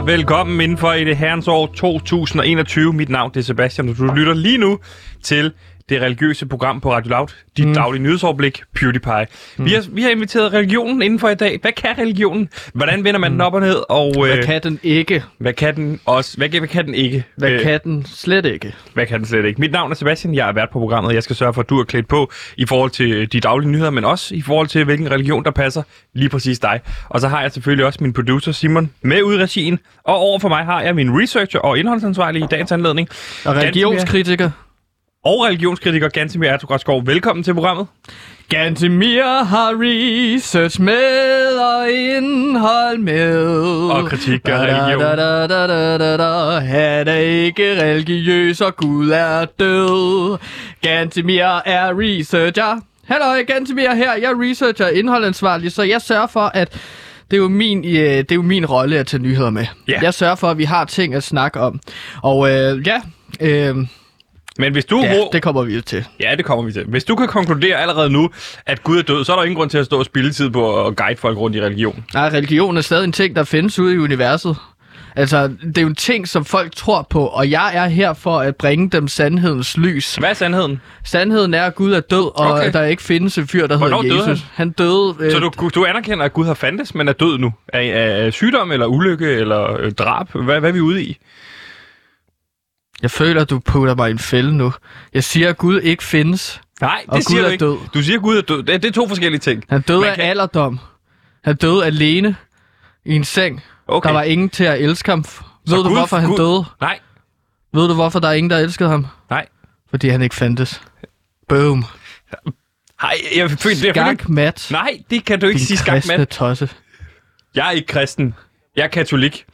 Ja, velkommen indenfor i det herrens år 2021. Mit navn det er Sebastian, og du lytter lige nu til det religiøse program på Radio Loud. Dit mm. daglige nyhedsoverblik, PewDiePie. Mm. Vi, har, vi har inviteret religionen indenfor i dag. Hvad kan religionen? Hvordan vender man mm. den op og ned? Og, Hvad øh, kan den ikke? hvad kan den også? Hvad, hvad kan den ikke? Hvad Øh, kan den slet ikke? Hvad kan den slet ikke? Mit navn er Sebastian, jeg er vært på programmet. Jeg skal sørge for, at du er klædt på i forhold til de daglige nyheder, men også i forhold til, hvilken religion, der passer lige præcis dig. Og så har jeg selvfølgelig også min producer Simon med ud i regien. Og over for mig har jeg min researcher og indholdsansvarlig i dagens anledning. Og religionskritiker? Og religionskritiker Gantemir Ertugårdskov. Velkommen til programmet. Gantemir har research med og indhold med. Og kritik af religion. Da, da, da, da, da, da. Han er ikke religiøs, og Gud er død. Gantemir er researcher. Hallo, Gantemir her. Jeg er researcher og indholdansvarlig, så jeg sørger for, at det er jo min, øh, det er jo min rolle at tage nyheder med. Ja. Jeg sørger for, at vi har ting at snakke om. Og øh, ja, øh, Men hvis du... ja, ro- det kommer vi til. Ja, det kommer vi til. Hvis du kan konkludere allerede nu, at Gud er død, så er der ingen grund til at stå og spille tid på at guide folk rundt i religion. Nej, religion er stadig en ting, der findes ude i universet. Altså, det er jo en ting, som folk tror på, og jeg er her for at bringe dem sandhedens lys. Hvad er sandheden? Sandheden er, at Gud er død, og Okay. der ikke findes en fyr, der Hvornår hedder døde Jesus. Han døde... Øh, Så du, du anerkender, at Gud har fandtes, men er død nu? Af, af, af sygdom, eller ulykke, eller øh, drab? Hvad, hvad er vi ude i? Jeg føler, du putter mig i en fælde nu. Jeg siger, at Gud ikke findes. Nej, det Og siger Gud du er ikke. død. Du siger, at Gud er død. Det, det er to forskellige ting. Han døde Man af kan- alderdom. Han døde alene i en seng. Okay. Der var ingen til at elske ham. Ved du, Gud- hvorfor han Gud- døde? Nej, Ved du, hvorfor der er ingen, der elskede ham? nej. Fordi han ikke fandtes. Boom. Nej, jeg, føler, jeg, Skak mat. Nej, det kan du ikke Din sige skak med. tosse. Jeg er ikke kristen. Jeg er katolik.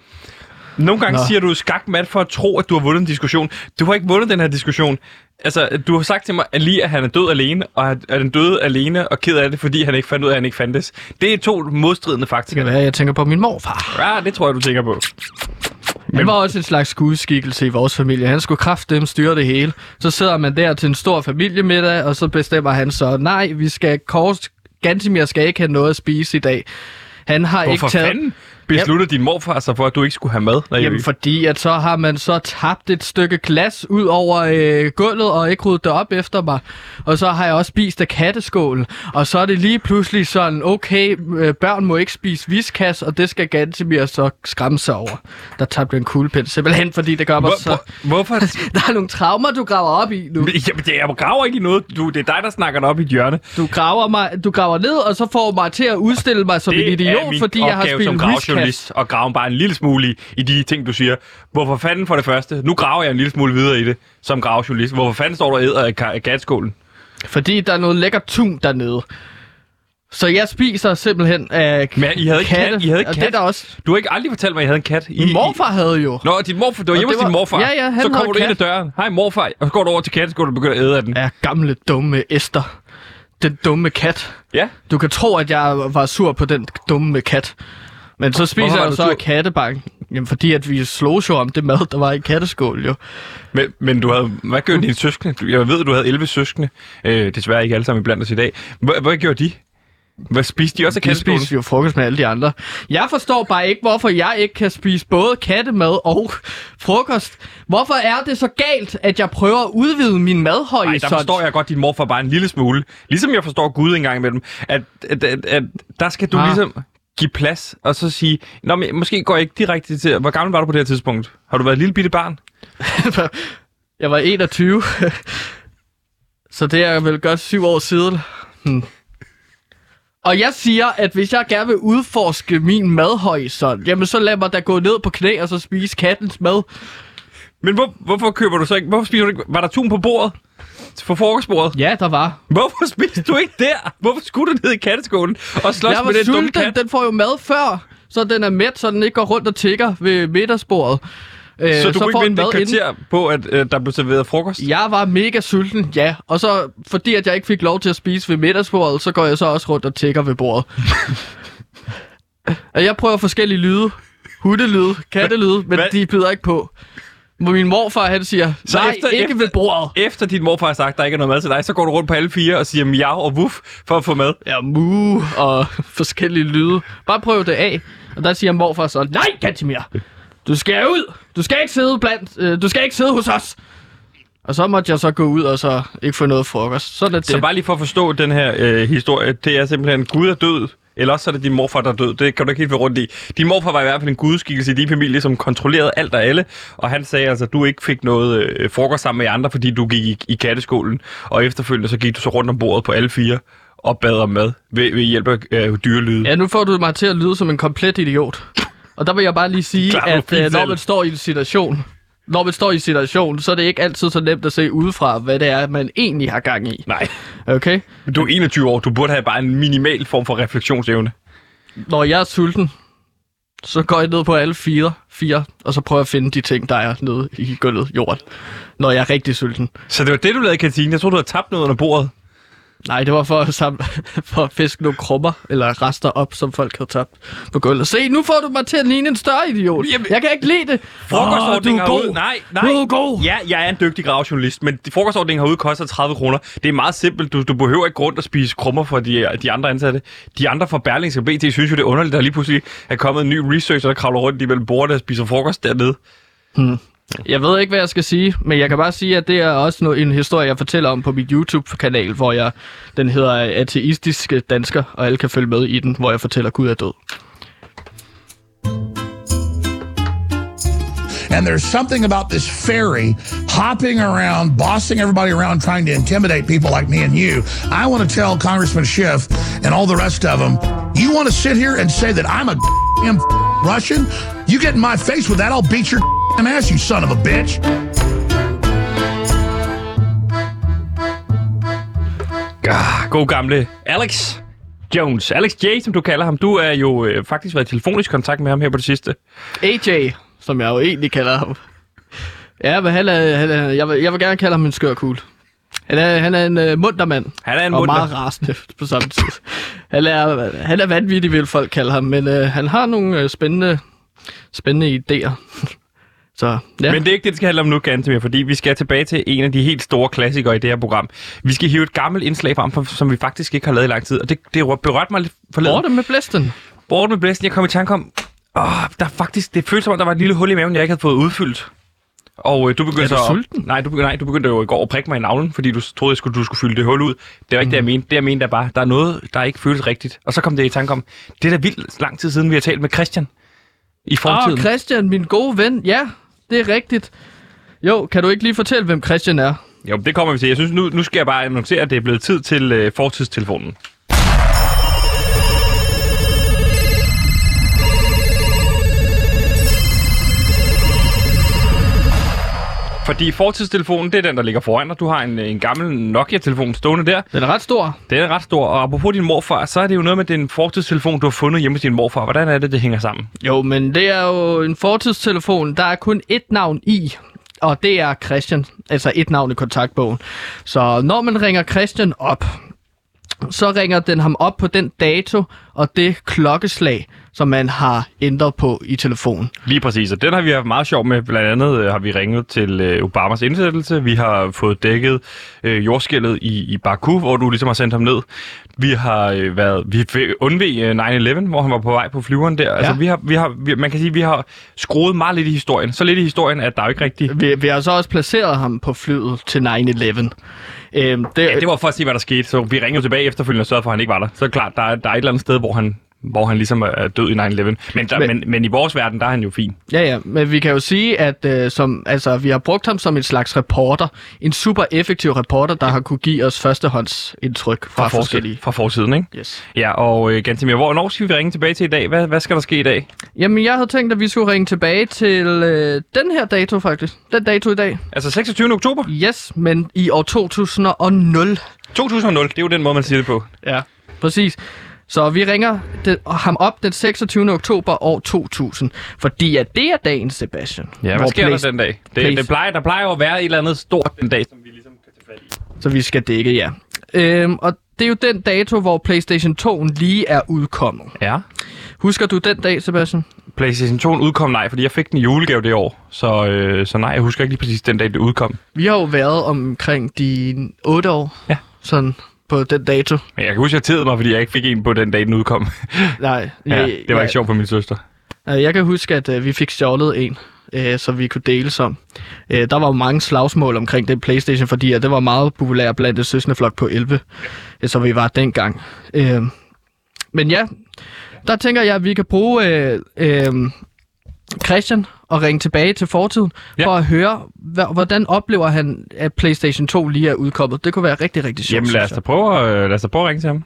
Nogle gange Nå. Siger du skak mat for at tro, at du har vundet en diskussion. Du har ikke vundet den her diskussion. Altså, du har sagt til mig at lige, at han er død alene, og at han døde alene og ked af det, fordi han ikke fandt ud af, at han ikke fandtes. Det er to modstridende Det fakta. kan være, jeg tænker på min morfar. Ja, det tror jeg, du tænker på. Han var også en slags gudskikkelse i vores familie. Han skulle kraftedeme styre det hele. Så sidder man der til en stor familiemiddag, og så bestemmer han så, nej, vi skal kors... Gantimir skal ikke have noget at spise i dag. Han har Hvorfor ikke taget... fanden besluttede din morfar sig for, at du ikke skulle have mad? Når Jamen, fordi at så har man så tabt et stykke glas ud over øh, gulvet og ikke ryddet det op efter mig. Og så har jeg også spist af katteskål. Og så er det lige pludselig sådan, okay, øh, børn må ikke spise viskas, og det skal Gantemir så skræmme sig over. Der tabte en kuglepind, simpelthen fordi det gør mig Hvor, så... hvor, hvorfor? Der er nogle traumer, du graver op i nu. Jamen, det- jeg graver ikke i noget. Du, det er dig, der snakker dig op i et hjørne. Du graver, mig, du graver ned, og så får mig til at udstille mig som en det er idiot, fordi jeg har spillet viskas. Gravjournalist at grave bare en lille smule i, i de ting, du siger. Hvorfor fanden for det første? Nu graver jeg en lille smule videre i det som gravjournalist. Hvorfor fanden står du og æder af af katskålen? Fordi der er noget lækker tun dernede. Så jeg spiser simpelthen af Men I havde ikke katte. kat- I havde og kat? det er der også. Du har ikke aldrig fortalt mig, at I havde en kat. I, Min morfar havde jo. Nå, din morfar, du var Og hjemme det hos din morfar. Ja, ja, han så kommer du ind ad døren. Hej morfar. Og så går du over til katteskålen og begynder at æde af den. Ja, gamle, dumme Esther. Den dumme kat. Ja. Du kan tro, at jeg var sur på den dumme kat. Men så spiser jeg du så af kattebank. Jamen, fordi at vi slog jo om det mad, der var i katteskål, jo. Men, men du havde, hvad gjorde dine søskende? Du- Jeg ved, du havde 11 søskende. Øh, desværre ikke alle sammen blandt os i dag. Hvad, hvad gjorde de? Hvad spiste de også af De katteskålen? spiser jo frokost med alle de andre. Jeg forstår bare ikke, hvorfor jeg ikke kan spise både kattemad og frokost. Hvorfor er det så galt, at jeg prøver at udvide min Nej, madhorisont? der forstår jeg godt din morfar bare en lille smule. Ligesom jeg forstår Gud engang imellem. At, at, at, at der skal du Ah. ligesom give plads, og så sige, Nå, men måske går jeg ikke direkte til... Hvor gammel var du på det her tidspunkt? Har du været et lille bitte barn? Jeg var 21. Så det er vel godt syv år siden. Hmm. Og jeg siger, at hvis jeg gerne vil udforske min madhorisont, jamen så lad mig da gå ned på knæ og så spise kattens mad. Men hvor, hvorfor køber du så ikke... Hvorfor spiser du ikke... Var der tun på bordet? På frokostbordet? Ja, der var. Hvorfor spiste du ikke der? Hvorfor skulle du ned i katteskålen og slås jeg med den dumme kat? den får jo mad før, så den er mæt, så den ikke går rundt og tigger ved middagsbordet. Øh, Så du kunne får ikke vente et mad inden. kvarter på, at øh, der blev serveret frokost? Jeg var mega sulten, ja. Og så, fordi at jeg ikke fik lov til at spise ved middagsbordet, så går jeg så også rundt og tigger ved bordet. jeg prøver forskellige lyde. Hundelyde, kattelyde, men Hvad? de byder ikke på. Hvor min morfar, han siger, Så nej, efter- ikke efter- ved bordet. Efter din morfar har sagt, der ikke er noget mad til dig, så går du rundt på alle fire og siger miau og wuff for at få mad. Ja, mu og forskellige lyde. Bare prøv det af. Og der siger morfar så, nej, Gantimir. du skal ud! Du skal ikke sidde blandt, øh, du skal ikke sidde hos os! Og så måtte jeg så gå ud og så ikke få noget frokost. Sådan er det. Så bare lige for at forstå den her øh, historie, det er simpelthen, Gud er død, eller også så er det din morfar, der er død. Det kan du ikke helt være rundt i. Din morfar var i hvert fald en gudskikkelse i din familie, som kontrollerede alt og alle, og han sagde altså, at du ikke fik noget øh, frokost sammen med andre, fordi du gik i, i katteskolen, og efterfølgende så gik du så rundt om bordet på alle fire og bad om mad ved, ved hjælp af øh, dyrelyde. Ja, nu får du mig til at lyde som en komplet idiot. Og der vil jeg bare lige sige, Klar, at øh, når man står i en situation, når man står i en situation, så er det ikke altid så nemt at se udefra, hvad det er, man egentlig har gang i. Nej, Okay? du er 21 år, du burde have bare en minimal form for refleksionsevne. Når jeg er sulten, så går jeg ned på alle fire, fire, og så prøver jeg at finde de ting, der er nede i gulvet jorden. Når jeg er rigtig sulten. Så det var det, du lavede i kantinen. Jeg troede, du havde tabt noget under bordet. Nej, det var for at, sam- for at fiske nogle krummer eller rester op, som folk havde tabt på gulvet. Se, nu får du mig til at ligne en større idiot. Jamen- jeg kan ikke lide det. Frokostordningen Åh, du er god. ud... Nej, nej. Du er god. Ja, jeg er en dygtig gravjournalist, men frokostordningen har ude koster 30 kroner. Det er meget simpelt. Du, du behøver ikke gå rundt og spise krummer for de, de andre ansatte. De andre fra Berlingske BT synes jo, det er underligt, at der lige pludselig er kommet en ny researcher, der kravler rundt imellem bordene og spiser frokost dernede. Altså. Jeg ved ikke, hvad jeg skal sige, men jeg kan bare sige, at det er også noget, en historie, jeg fortæller om på mit YouTube-kanal, hvor jeg, den hedder Ateistiske Dansker, og alle kan følge med i den, hvor jeg fortæller, at Gud er død. And there's something about this fairy hopping around, bossing everybody around, trying to intimidate people like me and you. I want to tell Congressman Schiff and all the rest of them, you want to sit here and say that I'm a Russian? You get in my face with that, I'll beat your damn ass, you son of a bitch. Ah, god gamle Alex Jones. Alex J, som du kalder ham. Du er jo øh, faktisk været i telefonisk kontakt med ham her på det sidste. AJ, som jeg jo egentlig kalder ham. Ja, men han er, han er, jeg, vil, jeg vil gerne kalde ham en skør kugle. Han er, han er en uh, munter mand. Han er en og munter. meget rasende på samme tid. Han er, han er vanvittig, vil folk kalde ham, men uh, han har nogle uh, spændende, spændende idéer. Så ja, Men det er ikke det, det skal handle om nu, Gantemir, fordi vi skal tilbage til en af de helt store klassikere i det her program. Vi skal hive et gammelt indslag frem, som vi faktisk ikke har lavet i lang tid, og det, det berørte mig lidt forleden. borte med blæsten. Borte med blæsten, jeg kom i tanke om, åh, der er faktisk, det føles som om, der var et lille hul i maven, jeg ikke havde fået udfyldt. Og øh, du begyndte Er du så... sulten? Nej, du, begyndte, nej, du begyndte jo i går at prikke mig i navlen, fordi du troede, jeg skulle, du skulle fylde det hul ud. Det var ikke mm. det, jeg mente. Det, jeg mente, er bare, der er noget, der ikke føles rigtigt. Og så kom det i tanke om, det er da vildt lang tid siden, vi har talt med Christian i Åh, fortiden. Christian, min gode ven. Ja, det er rigtigt. Jo, kan du ikke lige fortælle, hvem Christian er? Jo, det kommer vi til. Jeg synes, nu, nu skal jeg bare annoncere, at det er blevet tid til øh, fortidstelefonen. Fordi fortidstelefonen, det er den, der ligger foran dig. Du har en, en gammel Nokia-telefon stående der. Den er ret stor. Den er ret stor, og apropos din morfar, så er det jo noget med den fortidstelefon, du har fundet hjemme hos din morfar. Hvordan er det, det hænger sammen? Jo, men det er jo en fortidstelefon. Der er kun ét navn i, og det er Christian. Altså et navn i kontaktbogen. Så når man ringer Christian op, så ringer den ham op på den dato og det klokkeslag, som man har ændret på i telefonen. Lige præcis, og den har vi haft meget sjov med. Blandt andet øh, har vi ringet til øh, Obamas indsættelse. Vi har fået dækket øh, jordskældet i, i Baku, hvor du ligesom har sendt ham ned. Vi har øh, været, vi undvig øh, 9-11, hvor han var på vej på flyveren der. Ja. Altså, vi har, vi har, vi, man kan sige, vi har skruet meget lidt i historien. Så lidt i historien, at der er jo ikke rigtig... Vi, vi har så også placeret ham på flyet til 9-11. Øhm, det, Ja, det var for at se, hvad der skete. Så vi ringede tilbage efterfølgende og sørgede for, at han ikke var der. Så klart, der er, der er et eller andet sted, hvor han, hvor han ligesom er død i 9-11. Men, der, men, Men- men, i vores verden, der er han jo fin. Ja, ja, men vi kan jo sige, at øh, som, altså, vi har brugt ham som en slags reporter. En super effektiv reporter, der har kunne give os førstehåndsindtryk fra, fra forskellige. Fra forsiden, ikke? Yes. Ja, og øh, Gantemir, hvornår skal vi ringe tilbage til i dag? Hvad, hvad skal der ske i dag? Jamen, jeg havde tænkt, at vi skulle ringe tilbage til øh, den her dato, faktisk. Den dato i dag. Altså 26. oktober Yes, men i år 2000. 2000. Det er jo den måde, man siger det på. Ja. Præcis. Så vi ringer det, ham op den 26. oktober år 2000, fordi at det er dagen, Sebastian. Ja, hvad sker Play- der den dag? Det, det plejer, der plejer jo at være et eller andet stort den dag, som vi ligesom kan tage fat i. Så vi skal dække, ja. Øhm, og det er jo den dato, hvor PlayStation 2 lige er udkommet. Ja. Husker du den dag, Sebastian? PlayStation 2 udkom nej, fordi jeg fik den i julegave det år. Så, øh, så nej, jeg husker ikke lige præcis den dag, det udkom. Vi har jo været omkring de 8 år. Ja. Sådan på den dato. Men jeg kan huske, at jeg tædede mig, fordi jeg ikke fik en på den dag, den udkom. Nej. ja, det var ikke sjovt for min søster. Jeg kan huske, at øh, vi fik stjålet en, øh, så vi kunne dele som. Øh, der var jo mange slagsmål omkring den Playstation, fordi at det var meget populær blandt det søsne flok på 11, øh, så vi var dengang. Øh, men ja, der tænker jeg, at vi kan bruge øh, øh, Christian og ringe tilbage til fortiden, Ja. for at høre, hvordan oplever han, at PlayStation 2 lige er udkommet. Det kunne være rigtig, rigtig sjovt. Jamen lad os da prøve, øh, lad os da prøve at ringe til ham.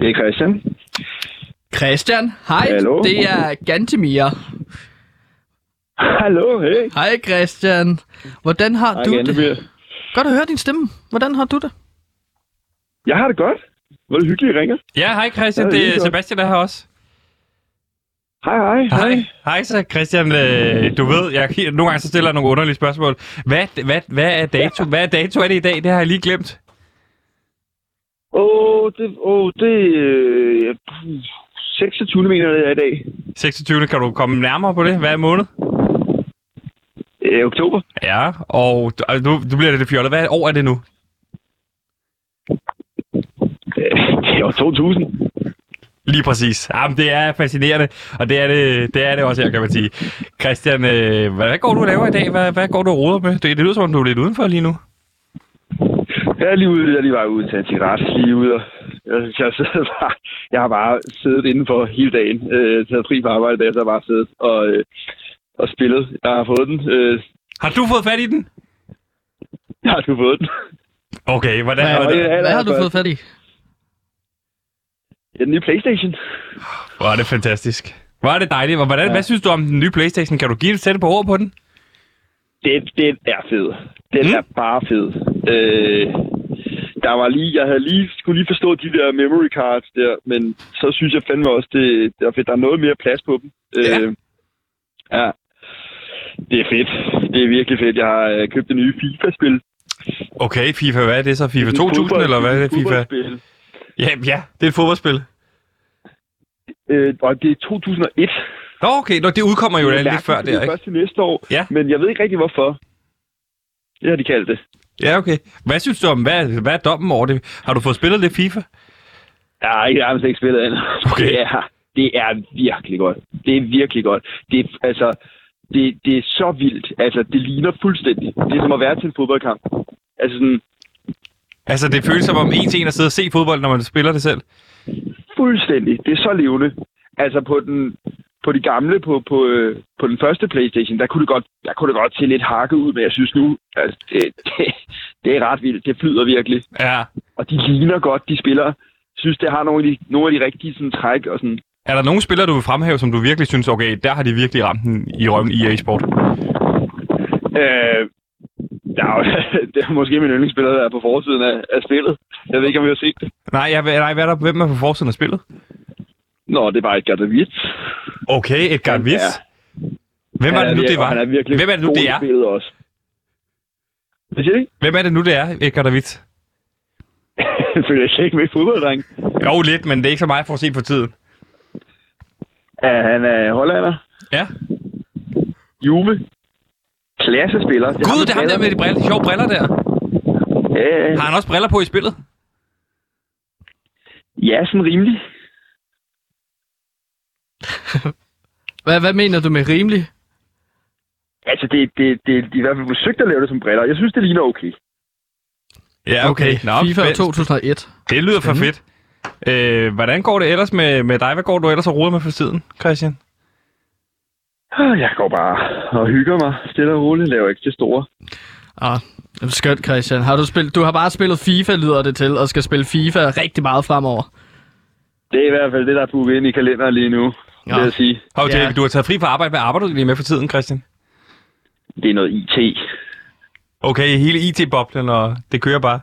Det er Christian. Christian, hej. Hallo. Det er Gantemir. Hallo, hey. Hej Christian. Hvordan har Hej du igen, det? Godt at høre din stemme. Hvordan har du det? Jeg har det godt. Hvor er det hyggeligt, I ringer. Ja, hej Christian, Ja, det lige er. Sebastian der her også. Hej, hej. Hej. Hej så Christian, øh, du ved, jeg, nogle gange så stiller jeg nogle underlige spørgsmål. Hvad, hvad, hvad er dato? Hvad er dato er det i dag? Det har jeg lige glemt. Åh, det, åh, det er øh, 26. mener jeg, det er i dag. 26. Kan du komme nærmere på det? Hvad er måned? Øh, oktober. Ja, og du, du bliver lidt fjollet. Hvad år er det nu? Øh, det er år 2000. Lige præcis. Jamen, det er fascinerende, og det er det, det, er det også her, kan man sige. Christian, øh, hvad, hvad går du og laver i dag? Hvad, hvad går du og roder med? Det, det lyder som om, du er lidt udenfor lige nu. Jeg er lige ude, jeg lige var ude til en cigaret, lige ude, og jeg, jeg, sidder bare, jeg har bare siddet indenfor hele dagen, øh, taget fri på arbejde, da jeg så har bare siddet og, øh, og spillet. Jeg har fået den. Øh, Har du fået fat i den? jeg har du fået den. Okay, hvordan... Ja, hvordan- ja. Hvad har du fået fat i? Ja, den nye Playstation. Hvor er det fantastisk. Hvor er det dejligt. Hvordan, ja. Hvad synes du om den nye Playstation? Kan du give et sætte på ord på den? Den, den er fed. Den Mm. er bare fed. Øh, der var lige, jeg havde lige, skulle lige forstå de der memory cards der, men så synes jeg fandme også, det, det er fedt. Der er noget mere plads på dem. Ja. Øh, ja. Det er fedt. Det er virkelig fedt. Jeg har øh, købt det nye FIFA-spil. Okay, FIFA, hvad er det så? FIFA Det er 2000, fodbold- eller hvad er det, FIFA? Ja, ja, det er et fodboldspil. Øh, og det er 2001. Nå, okay, Nå, det udkommer jo lidt før Det der, er ikke? først til næste år. Ja. Men jeg ved ikke rigtig, hvorfor. Det har de kaldt det. Ja, okay. Hvad synes du om, hvad, hvad er dommen over det? Har du fået spillet lidt FIFA? Jeg har ikke, jeg har ikke spillet andet. Okay. Det er, det er virkelig godt. Det er virkelig godt. Det er, altså, det, det er så vildt. Altså, det ligner fuldstændig. Det er som at være til en fodboldkamp. Altså sådan Altså, det føles som om en til en at sidde og se fodbold, når man spiller det selv. fuldstændig. Det er så levende. Altså på den på de gamle, på, på, øh, på den første Playstation, der kunne, det godt, der kunne det godt se lidt hakket ud, men jeg synes nu, altså, det, det, det er ret vildt. Det flyder virkelig. Ja. Og de ligner godt, de spillere. Jeg synes, det har nogle af de, nogle af de rigtige sådan, træk og sådan. Er der nogle spillere, du vil fremhæve, som du virkelig synes, okay, der har de virkelig ramt den i røven i EA Sport? Øh, der er, jo- det er måske min yndlingsspiller, der er på forsiden af, af spillet. Jeg ved ikke, om I har set det. Nej, jeg, nej hvad er der, hvem er på forsiden af spillet? Nå, det var Edgar David. Okay, Edgar Wiss. er- Hvem Han det nu, det er var? virkelig Hvem er det nu, det er? spillet også. Hvad siger du? Hvem er det nu, det er, Edgar David? Jeg føler slet ikke med i fodbold, dreng. Jo, lidt, men det er ikke så meget for at se på tiden. Ja, han er hollander. Ja. Juve. Klassespiller. Det Gud, det er ham der med de briller, de sjove briller der. Ja, Har han også briller på i spillet? ja, sådan rimelig. Hvad, hvad mener du med rimelig? Altså, det, det, det, de i hvert fald forsøgt at lave det som briller. Jeg synes, det ligner okay. Ja, okay. Nå, FIFA fedt. 2001. Det lyder for fedt. Øh, hvordan går det ellers med, med dig? Hvad går du ellers og roder med for tiden, Christian? Ah, Jeg går bare og hygger mig stille og roligt. Laver ikke det store. Ah, skønt, Christian. Har du, spillet, du har bare spillet FIFA, lyder det til, og skal spille FIFA rigtig meget fremover. Det er i hvert fald det, der er booket ind i kalenderen lige nu, Ja. vil jeg sige. Hov, Ja. du har taget fri fra arbejde. Hvad arbejder du lige med for tiden, Christian? Det er noget IT. Okay, hele IT-boblen, og det kører bare.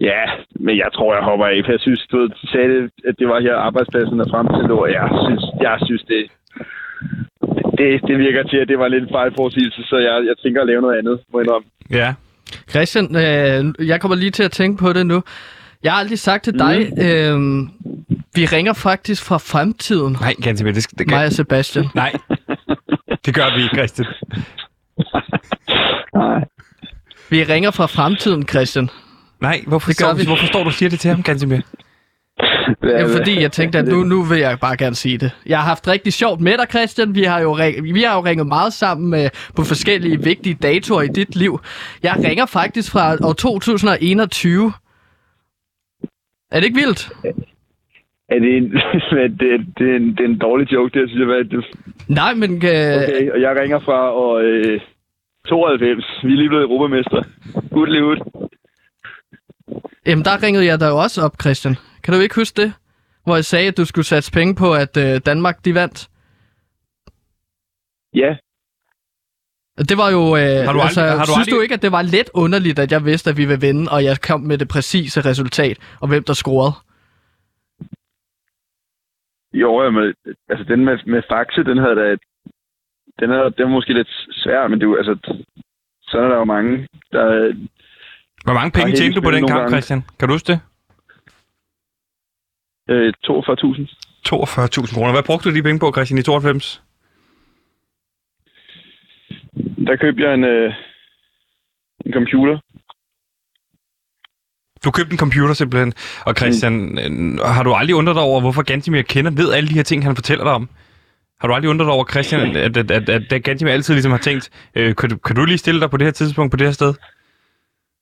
Ja, men jeg tror, jeg hopper af. For jeg synes, du sagde, det, at det var her arbejdspladsen er frem til, og jeg synes, jeg synes det, det, det virker til, at det var lidt en fejlforsigelse, så jeg, jeg tænker at lave noget andet, må jeg indrømme. Ja. Christian, øh, jeg kommer lige til at tænke på det nu. Jeg har aldrig sagt til dig, øh, vi ringer faktisk fra fremtiden, Nej, kan det, det, det kan... mig og Sebastian. Nej, det gør vi ikke, Christian. Nej. Vi ringer fra fremtiden, Christian. Nej, hvorfor, Det gør står, vi. hvorfor står du og siger det til ham, Gansimir? Ja, fordi jeg tænkte, at nu, nu vil jeg bare gerne sige det. Jeg har haft rigtig sjovt med dig, Christian. Vi har jo, ring, vi har jo ringet meget sammen med, på forskellige vigtige datoer i dit liv. Jeg ringer faktisk fra år 2021. Er det ikke vildt? Er det en, det, det, er en, det er en dårlig joke, det synes jeg. Hvad, det, Nej, men øh, okay. og jeg ringer fra år øh, 92. Vi er lige blevet europamester. Ud. jamen, der ringede jeg dig jo også op, Christian. Kan du ikke huske det? Hvor jeg sagde, at du skulle satse penge på, at øh, Danmark de vandt. Ja, Det var jo... Øh, Har du altså, aldrig- har du synes aldrig- du ikke, at det var lidt underligt, at jeg vidste, at vi ville vinde, og jeg kom med det præcise resultat, og hvem der scorede? jo, jamen, altså den med, med faxe, den havde da... Den, havde, den var måske lidt svær, men det er jo, altså... Så er der jo mange, der... Hvor mange penge tjente du på den kamp, gange. Christian? Kan du huske det? Øh, 42.000. 42.000 kroner. Hvad brugte du de penge på, Christian, i 92? Der købte jeg en, øh, en computer. Du købte en computer simpelthen. Og Christian, mm. har du aldrig undret dig over, hvorfor Gantimir kender, ved alle de her ting, han fortæller dig om? Har du aldrig undret dig over, Christian, at, at, at, at, at Gantimir altid ligesom har tænkt, øh, kan, du, kan du lige stille dig på det her tidspunkt, på det her sted?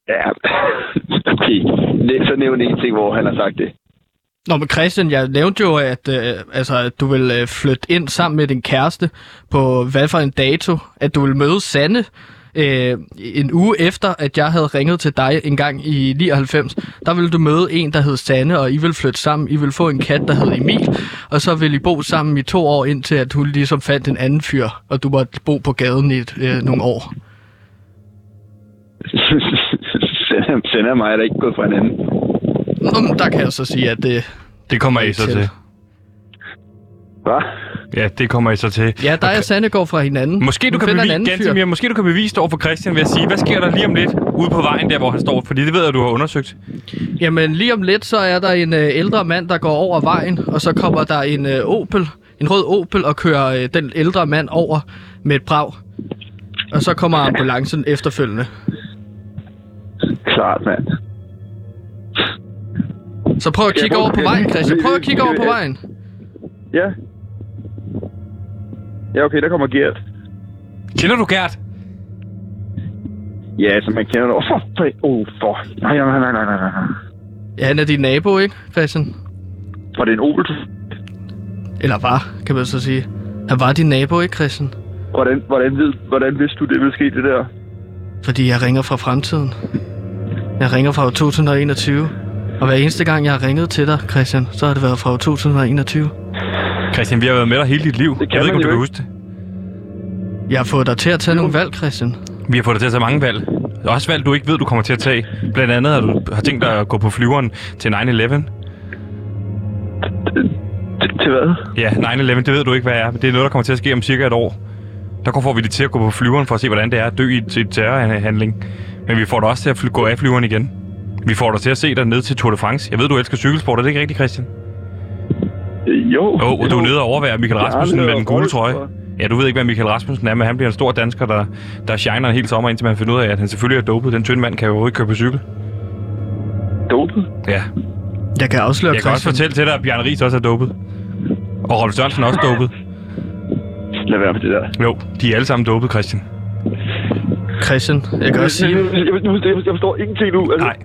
Ja, okay. Så nævn en ting, hvor han har sagt det. Nå, men Christian, jeg nævnte jo, at, øh, altså, at du vil øh, flytte ind sammen med din kæreste på hvad for en dato, at du vil møde Sanne øh, en uge efter, at jeg havde ringet til dig en gang i 99. Der ville du møde en, der hed Sanne, og I vil flytte sammen. I vil få en kat, der hed Emil, og så vil I bo sammen i to år, indtil at hun ligesom fandt en anden fyr, og du måtte bo på gaden i et, øh, nogle år. Sender, er mig der ikke gået fra hinanden. Nå, men der kan jeg så sige, at det... Det kommer I så til. til. Hvad? Ja, det kommer I så til. Ja, der og Sanne går fra hinanden. Måske du, kan bevise. Gantimir, måske du kan bevise det over for Christian ved at sige, hvad sker der lige om lidt ude på vejen der, hvor han står? Fordi det ved jeg, du har undersøgt. Jamen lige om lidt, så er der en øh, ældre mand, der går over vejen, og så kommer der en øh, Opel, en rød Opel, og kører øh, den ældre mand over med et brag. Og så kommer ambulancen efterfølgende. Klart, mand. Så prøv at kigge over på vejen, Christian. Prøv at kigge over på vejen. Ja. Ja, okay, der kommer Gert. Kender du Gert? Ja, så man kender det. Åh, for... Oh, for... Nej, nej, nej, nej, nej, nej. Ja, han er din nabo, ikke, Christian? Var det en Opel? Eller var, kan man så sige. Han var din nabo, ikke, Christian? Hvordan, hvordan, ved, hvordan vidste du, det ville ske, det der? Fordi jeg ringer fra fremtiden. Jeg ringer fra år 2021. Og hver eneste gang, jeg har ringet til dig, Christian, så har det været fra år 2021. Christian, vi har været med dig hele dit liv. kan Jeg ved ikke, om du kan huske det. Jeg har fået dig til at tage nogle valg, Christian. Vi har fået dig til at tage mange valg. Der er også valg, du ikke ved, du kommer til at tage. Blandt andet, at du har tænkt dig at gå på flyveren til 9-11. Til, til hvad? Ja, 9-11, det ved du ikke, hvad er. Det er noget, der kommer til at ske om cirka et år. Der får vi dig til at gå på flyveren for at se, hvordan det er at dø i et- terrorhandling. Men vi får dig også til at fly- gå af flyveren igen. Vi får dig til at se dig ned til Tour de France. Jeg ved, du elsker cykelsport. Er det ikke rigtigt, Christian? Jo. Jo, og du er nede og overvære Michael Rasmussen med den gule trøje. Ja, du ved ikke, hvad Michael Rasmussen er, men han bliver en stor dansker, der, der shiner en hel sommer, indtil man finder ud af, at han selvfølgelig er dopet. Den tynde mand kan jo ikke køre på cykel. Dopet? Ja. Jeg kan afsløre, Jeg kan også fortælle til dig, at Bjarne Ries også er dopet. Og Rolf Sørensen er også dopet. Lad være med det der. Jo, de er alle sammen dopet, Christian. Christian, jeg kan også sige... Jeg, jeg, jeg, jeg, jeg forstår ingenting nu. Altså, Nej,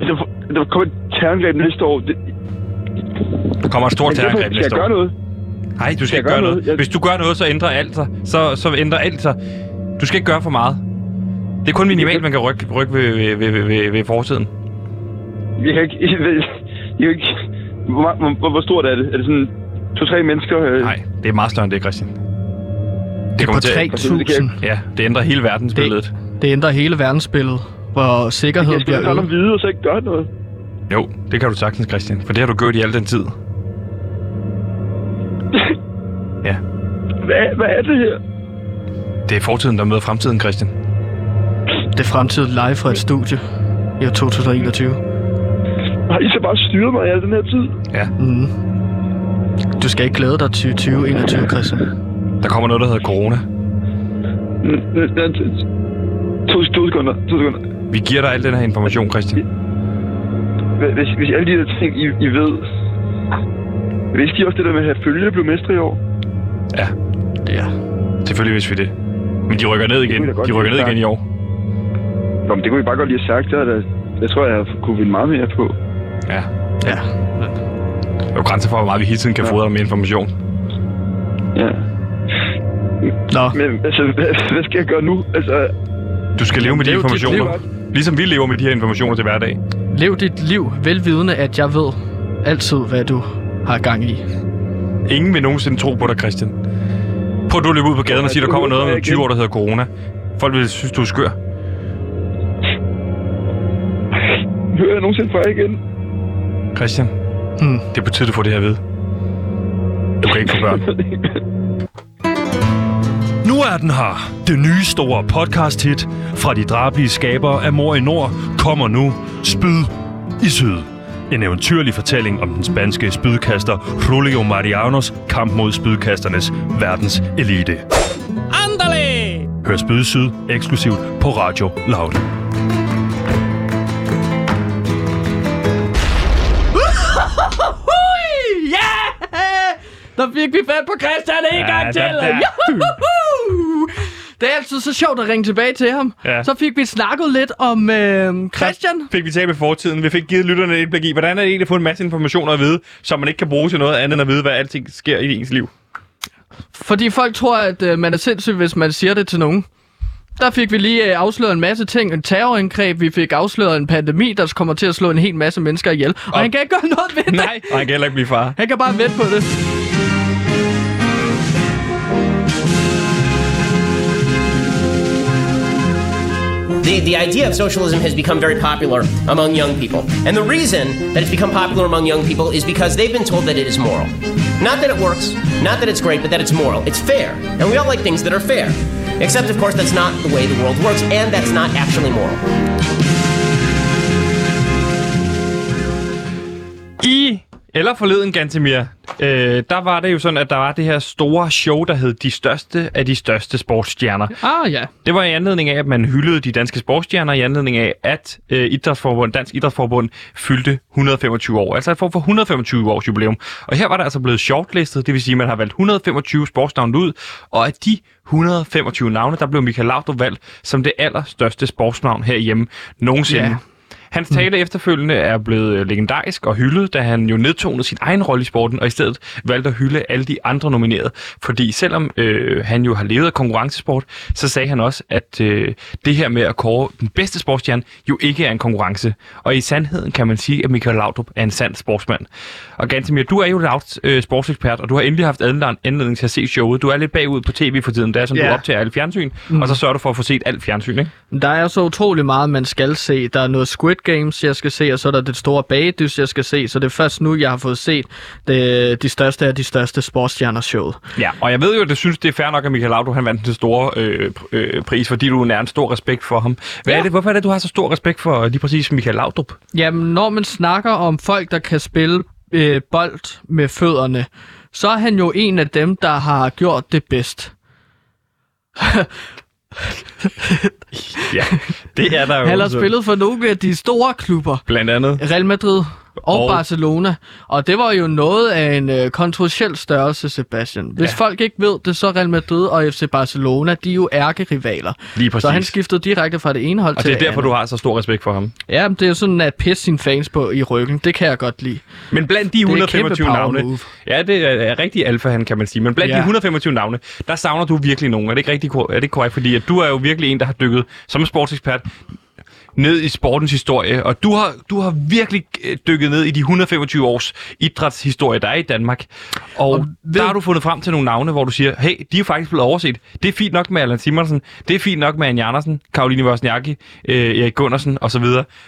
Der, der kommer et terrorangreb næste år. Det, der kommer et stort men hvorfor- terrorangreb skal jeg næste gøre år. noget? Nej, du skal jeg ikke gøre noget. noget? Jeg- Hvis du gør noget, så ændrer alt sig. Så, så ændrer alt sig. Du skal ikke gøre for meget. Det er kun minimalt, man kan rykke, rykke ved, ved, ved, ved, ved, forsiden. Jeg kan ikke... Jeg, ved- jeg kan ikke hvor, hvor, hvor, stort er det? Er det sådan to-tre mennesker? øh? Nej, det er meget større end det, Christian. Det er på til- 3.000. Ja, det ændrer hele verdensbilledet. Det ændrer hele verdensbilledet, hvor sikkerheden Jeg skal bliver ikke om øget. vide, og så ikke gøre noget. Jo, det kan du sagtens, Christian. For det har du gjort i al den tid. Ja, Hvad, hvad er det her? det er fortiden, der møder fremtiden, Christian. Det er fremtiden live fra et studie i år 2021. Har I så bare styret mig i al den her tid? Ja, Mm. Du skal ikke glæde dig til 2021, Christian. der kommer noget, der hedder corona. To, to sekunder, to sekunder. Vi giver dig al den her information, Christian. Hvis, hvis alle de der ting, I, I ved... Vidste I også det der med, at følge blev mestre i år? Ja, Ja. selvfølgelig vidste vi det. Men de rykker ned igen. vi De rykker ned igen i år. Nå, men det kunne I bare godt lige have sagt. Det, der, det tror jeg, jeg kunne vinde meget mere på. Ja. Ja. Der er jo grænser for, hvor meget vi hele tiden kan Ja. fodre med information. Ja. Nå. Men altså, hvad, hvad skal jeg gøre nu? Altså, Du skal leve med de informationer. Ligesom vi lever med de her informationer til hverdag. Lev dit liv velvidende, at jeg ved altid, hvad du har gang i. Ingen vil nogensinde tro på dig, Christian. Prøv du at løbe ud på gaden og sige, der kommer noget om 20 år, der hedder corona. Folk vil synes, du er skør. hører jeg nogensinde fra igen? Christian, Hmm. det betyder, du får det her ved. Du kan ikke få børn. Er den her. Det nye store podcast-hit fra de drabelige skabere af Mor i Nord kommer nu. Spyd i Syd. En eventyrlig fortælling om den spanske spydkaster Julio Marianos kamp mod spydkasternes verdens elite. Andale! Hør Spyd i Syd eksklusivt på Radio Loud. Der fik vi fat på Christian en Ja, gang til. da, da. Det er altid så sjovt at ringe tilbage til ham. Ja. Så fik vi snakket lidt om øh, Christian. fik vi talt med fortiden. Vi fik givet lytterne et indblik i, hvordan er det egentlig at få en masse informationer at vide, som man ikke kan bruge til noget andet end at vide, hvad alting sker i ens liv. Fordi folk tror, at øh, man er sindssyg, hvis man siger det til nogen. Der fik vi lige øh, afsløret en masse ting. En terrorangreb, vi fik afsløret en pandemi, der kommer til at slå en hel masse mennesker ihjel. Og, Og- han kan ikke gøre noget ved det. Nej, og han kan heller ikke blive far. Han kan bare vente på det. The, the idea of socialism has become very popular among young people. And the reason that it's become popular among young people is because they've been told that it is moral. Not that it works, not that it's great, but that it's moral. It's fair. And we all like things that are fair. Except, of course, that's not the way the world works, and that's not actually moral. I, eller forleden, Gantemir, øh, der var det jo sådan, at der var det her store show, der hed De Største af de Største Sportsstjerner. Ah ja. Det var i anledning af, at man hyldede de danske sportsstjerner, i anledning af, at øh, Idrætsforbund, Dansk Idrætsforbund fyldte 125 år. Altså et form for 125 års jubilæum. Og her var der altså blevet shortlistet, det vil sige, at man har valgt 125 sportsnavne ud, og af de 125 navne, der blev Michael Laudrup valgt som det allerstørste sportsnavn herhjemme nogensinde. Ja. Hans tale efterfølgende er blevet øh, legendarisk og hyldet, da han jo nedtonede sin egen rolle i sporten, og i stedet valgte at hylde alle de andre nominerede. Fordi selvom øh, han jo har levet af konkurrencesport, så sagde han også, at øh, det her med at kåre den bedste sportsstjerne jo ikke er en konkurrence. Og i sandheden kan man sige, at Michael Laudrup er en sand sportsmand. Og Gantemir, du er jo Lauds øh, sportsekspert, og du har endelig haft anledning- til at se showet. Du er lidt bagud på tv for tiden, det er som Ja. du optager alt fjernsyn, mm. og så sørger du for at få set alt fjernsyn, ikke? Der er så utrolig meget, man skal se. Der er noget Squid Games, jeg skal se, og så er der det store bagedys, jeg skal se. Så det er først nu, jeg har fået set det, de største af de største sportsstjerner showet. Ja, og jeg ved jo, at du synes, det er fair nok, at Michael Laudrup han vandt den store øh, øh, pris, fordi du er en stor respekt for ham. Hvad Ja. er det, hvorfor er det, du har så stor respekt for lige præcis Michael Laudrup? Jamen, når man snakker om folk, der kan spille øh, bold med fødderne, så er han jo en af dem, der har gjort det bedst. Ja, det er der jo. Han har spillet for nogle af de store klubber. Blandt andet. Real Madrid og, Og- Barcelona. Og det var jo noget af en øh, kontroversiel størrelse, Sebastian. Hvis Ja. folk ikke ved det, så Real Madrid og FC Barcelona, de er jo ærkerivaler. Lige præcis. Så han skiftede direkte fra det ene hold og til det er derfor, andet. du har så stor respekt for ham. Ja, men det er jo sådan at pisse sine fans på i ryggen. Det kan jeg godt lide. Men blandt de er et 125 kæmpe power navne... move. Ja, det er, er rigtig alfa, han kan man sige. Men blandt ja. de Ja. 125 navne, der savner du virkelig nogen. Er det ikke rigtig er det korrekt? Fordi at du er jo virkelig en, der har dykket som sportsekspert ned i sportens historie, og du har, du har virkelig øh, dykket ned i de 125 års idrætshistorie, der er i Danmark. Og, og ved- der har du fundet frem til nogle navne, hvor du siger, hey, de er jo faktisk blevet overset. Det er fint nok med Allan Simonsen, det er fint nok med Anja Andersen, Karoline Wozniacki, øh, Erik Gundersen osv.,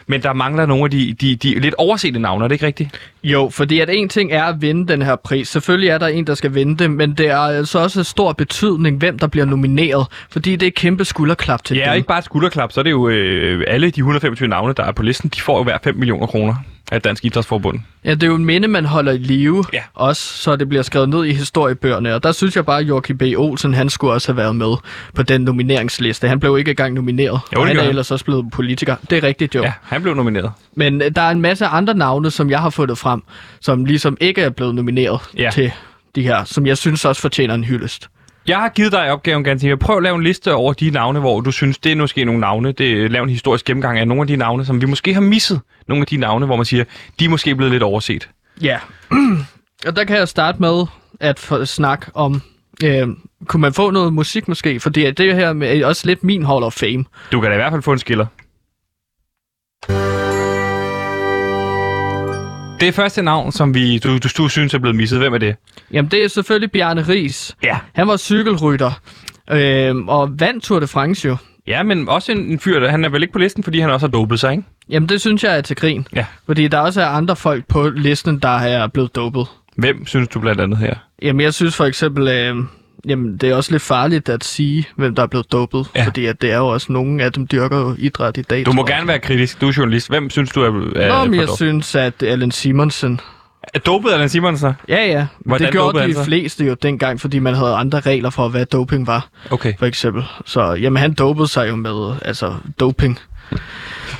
men der mangler nogle af de, de, de lidt oversete navne, er det ikke rigtigt? Jo, fordi at en ting er at vinde den her pris. Selvfølgelig er der en, der skal vinde det, men det er altså også stor betydning, hvem der bliver nomineret. Fordi det er kæmpe skulderklap til Ja, dem. ikke bare skulderklap, så er det jo øh, alle de 125 navne, der er på listen, de får jo hver 5 millioner kroner. af Dansk Idrætsforbund. Ja, det er jo en minde, man holder i live Ja. også, så det bliver skrevet ned i historiebøgerne. Og der synes jeg bare, at Joachim B. Olsen, han skulle også have været med på den nomineringsliste. Han blev ikke engang nomineret. og han er ellers også blevet politiker. Det er rigtigt, jo. Ja, han blev nomineret. Men øh, der er en masse andre navne, som jeg har fundet frem, som ligesom ikke er blevet nomineret Ja. til de her, som jeg synes også fortjener en hyldest. Jeg har givet dig opgaven, Gansimir. Prøv at lave en liste over de navne, hvor du synes, det er måske nogle navne. Det lav en historisk gennemgang af nogle af de navne, som vi måske har misset. Nogle af de navne, hvor man siger, de er måske blevet lidt overset. Ja, og der kan jeg starte med at få snak om, øh, kunne man få noget musik måske? Fordi det her med, er også lidt min Hall of Fame. Du kan da i hvert fald få en skiller. Det er første navn, som vi, du, du, du synes er blevet misset. Hvem er det? Jamen, det er selvfølgelig Bjarne Ries. Ja. Han var cykelrytter, øh, og vandt Tour de France jo. Ja, men også en, en fyr, der, han er vel ikke på listen, fordi han også har dopet sig, ikke? Jamen, det synes jeg er til grin. Ja. Fordi der også er andre folk på listen, der er blevet dopet. Hvem synes du blandt andet her? Jamen, jeg synes for eksempel, øh, jamen, det er også lidt farligt at sige, hvem der er blevet dopet. Ja. Fordi at det er jo også nogen af dem dyrker jo idræt i dag. Du må gerne være kritisk. Du er journalist. Hvem synes du er, er, Nå, men jeg dopet? synes, at Allen Simonsen... Er dopet Allan Simonsen? Ja, ja. Hvordan det gjorde de fleste jo dengang, fordi man havde andre regler for, hvad doping var. Okay. for eksempel. Så jamen, han dopede sig jo med altså, doping.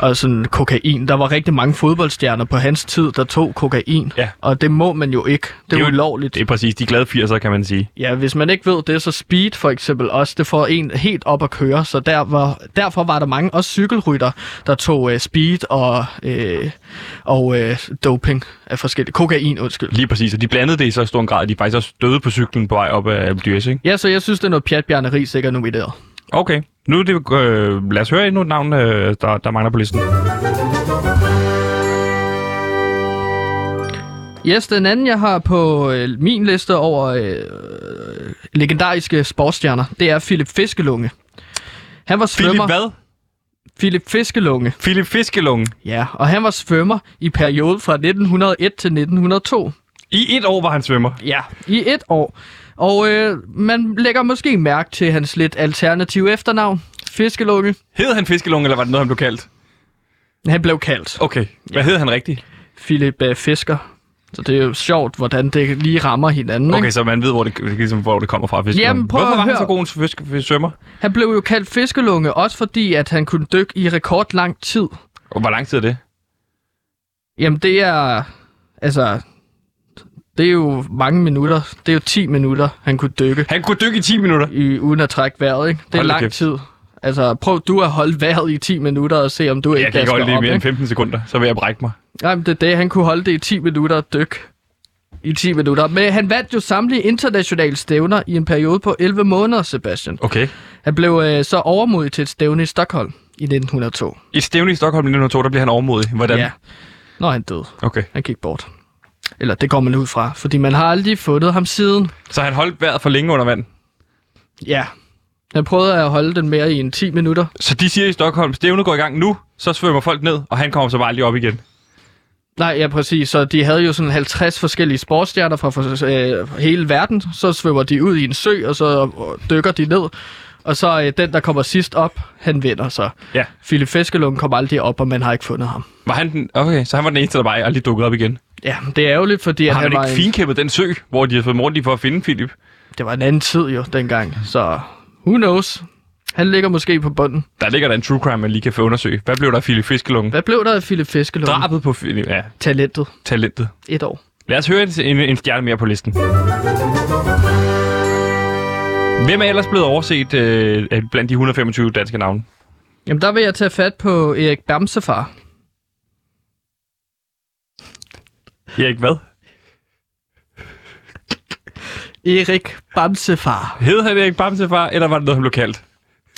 Og sådan kokain. Der var rigtig mange fodboldstjerner på hans tid, der tog kokain. Ja. Og det må man jo ikke. Det er, jo- ulovligt. Det er præcis de glade 80'er, kan man sige. Ja, hvis man ikke ved det, så speed for eksempel også, det får en helt op at køre. Så der var, derfor var der mange, også cykelrytter, der tog uh, speed og, øh, og uh, doping af forskellige. Kokain, undskyld. Lige præcis, og de blandede det i så stor en grad, at de faktisk også døde på cyklen på vej op af Alpe ikke? Ja, så jeg synes, det er noget pjat, Bjarne Ries ikke er nomineret. Okay. Nu det, øh, lad os høre endnu et navn, øh, der, der mangler på listen. Yes, den anden, jeg har på øh, min liste over øh, legendariske sportsstjerner, det er Philip Fiskelunge. Han var svømmer. Philip hvad? Philip Fiskelunge. Philip Fiskelunge. Ja, og han var svømmer i perioden fra 1901 til 1902. I et år var han svømmer. Ja, i et år. Og øh, man lægger måske mærke til hans lidt alternative efternavn, Fiskelunge. Hed han Fiskelunge, eller var det noget, han blev kaldt? Han blev kaldt Okay. Hvad hed han rigtigt? Philip øh, Fisker. Så det er jo sjovt, hvordan det lige rammer hinanden. Okay, ikke? så man ved, hvor det, ligesom, hvor det kommer fra, Fiskelunge. Jamen, prøv Hvorfor var han så god en fisk, fisk, svømmer? Han blev jo kaldt Fiskelunge, også fordi, at han kunne dykke i rekordlang tid. Og hvor lang tid er det? Jamen, det er... Altså... Det er jo mange minutter. Det er jo 10 minutter, han kunne dykke, Han kunne dykke i 10 minutter. i, uden at trække vejret, ikke? Det er Hold lang kæft. tid. Altså, prøv du at holde vejret i 10 minutter og se, om du ikke Jeg kan ikke holde det i mere end ikke? 15 sekunder, så vil jeg brække mig. Jamen, det er det. Han kunne holde det i 10 minutter og dykke. I 10 minutter. Men han vandt jo samtlige internationale stævner i en periode på 11 måneder, Sebastian. Okay. Han blev øh, så overmodig til et stævne i Stockholm i 1902. I stævne i Stockholm i 1902, der bliver han overmodig. Hvordan? Ja. Når han døde. Okay. Han gik bort. Eller det går man ud fra, fordi man har aldrig fundet ham siden. Så han holdt vejret for længe under vand. Ja. Han prøvede at holde den mere i en 10 minutter. Så de siger i Stockholm, stævnet går i gang nu, så svømmer folk ned, og han kommer så bare aldrig op igen. Nej, ja, præcis. Så de havde jo sådan 50 forskellige sportsstjerner fra for, øh, hele verden. Så svømmer de ud i en sø, og så øh, dykker de ned. Og så øh, den, der kommer sidst op, han vinder så. Ja. Philip Fiskelund kom aldrig op, og man har ikke fundet ham. Var han den? Okay, så han var den eneste, der bare aldrig dukkede op igen. Ja, det er ærgerligt, fordi Har han man var ikke en, den sø, hvor de har fået i for at finde Philip? det var en anden tid jo dengang. Så who knows? Han ligger måske på bunden. Der ligger der en true crime, man lige kan få undersøge. Hvad blev der af Philip Fiskelunge? Hvad blev der af Philip Fiskelund? Drabet på Philip, ja, Talentet. talentet. Et år. Lad os høre en, en, en stjerne mere på listen. Hvem er ellers blevet overset øh, blandt de 125 danske navne? Jamen, der vil jeg tage fat på Erik Bamsefar. Erik hvad? Erik Bamsefar. Hed han Erik Bamsefar, eller var det noget, han blev kaldt?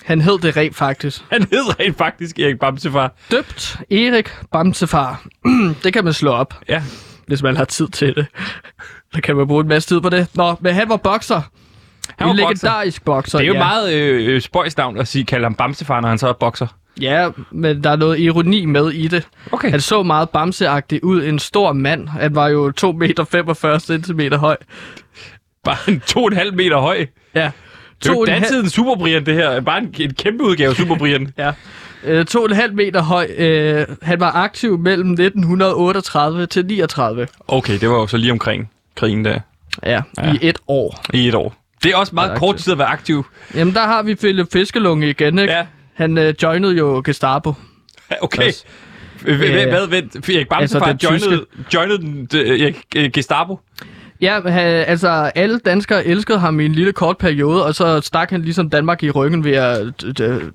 Han hed det rent faktisk. Han hed rent faktisk Erik Bamsefar. Døbt Erik Bamsefar. det kan man slå op, Ja. hvis man har tid til det. Der kan man bruge en masse tid på det. Nå, men han var bokser. Han en var bokser. legendarisk bokser. Det er jo ja. meget øh, spøjsnavn at sige, kalde ham Bamsefar, når han så er bokser. Ja, men der er noget ironi med i det. Okay. Han så meget bamseagtig ud. En stor mand. Han var jo 2 meter 45 centimeter høj. Bare en to og en halv meter høj. Ja. Det er jo halv- Superbrian, det her. Bare en, en kæmpe udgave af Superbrian. Ja. Øh, to og en halv meter høj. Øh, han var aktiv mellem 1938 til 39. Okay, det var jo så lige omkring krigen der Ja, Ja. i et år. i et år. Det er også meget kort tid at være aktiv. Jamen, der har vi Philip Fiskelunge igen, ikke? Ja. Han øh, joinede jo Gestapo. Okay. Øh, Hvad, hvad, Erik altså Bamsefar den joinede, joinede den, øh, Gestapo? Ja, altså alle danskere elskede ham i en lille kort periode, og så stak han ligesom Danmark i ryggen ved at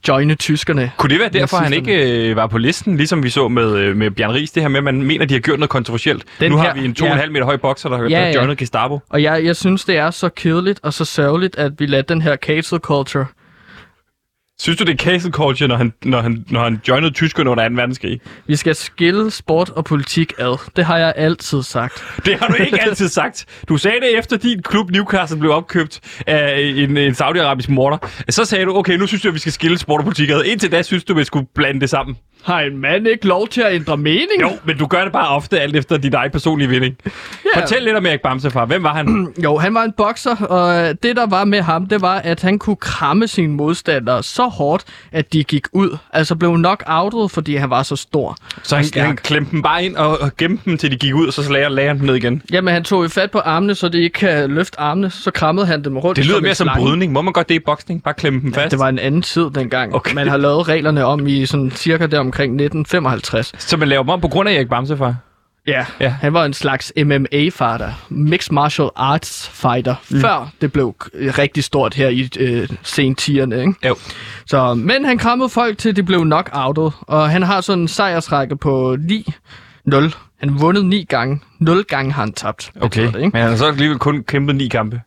joine tyskerne. Kunne det være derfor, han ikke øh, var på listen, ligesom vi så med, øh, med Bjørn Ries, det her med, at man mener, de har gjort noget kontroversielt? Den nu har her- vi en 2,5 ja. meter høj bokser, der, Ja, der ja. joinede Gestapo. Og jeg, jeg synes, det er så kedeligt og så sørgeligt, at vi lader den her cancel culture. Synes du, det er cancel culture, når han, når han, når han joinede tyskerne under 2. verdenskrig? Vi skal skille sport og politik ad. Det har jeg altid sagt. Det har du ikke altid sagt. Du sagde det efter din klub Newcastle blev opkøbt af en, en saudiarabisk morder. Så sagde du, okay, nu synes jeg, at vi skal skille sport og politik ad. Indtil da synes du, at vi skulle blande det sammen. Har en mand ikke lov til at ændre mening? Jo, men du gør det bare ofte alt efter din egen personlige vinding. Ja. Fortæl lidt om Erik Bamsefar. Hvem var han? Jo, han var en bokser, og det der var med ham, det var, at han kunne kramme sine modstandere så hårdt, at de gik ud. Altså blev knock-outet, fordi han var så stor. Så han, han klemte dem bare ind og, og gemte dem, til de gik ud, og så lagde, lagde han dem ned igen. Jamen, han tog jo fat på armene, så de ikke kan løfte armene. Så krammede han dem rundt Det lyder mere som brydning. Må man godt det i boksning? Bare klemme dem fast? Det var en anden tid dengang. Okay. Man har lavet reglerne om i sådan cirka der omkring 1955. Så man laver dem om på grund af Erik Bamsefar? Ja, Ja. han var en slags MMA-fighter. Mixed Martial Arts fighter. Mm. Før det blev rigtig stort her i øh, sentierne, ikke? Jo. Så, men han krammede folk til, de blev knock-outet. Og han har sådan en sejrsrække på 9-0. Han har vundet 9 gange. 0 gange har han tabt. Okay, Det, ikke? men han har så alligevel kun kæmpet ni kampe,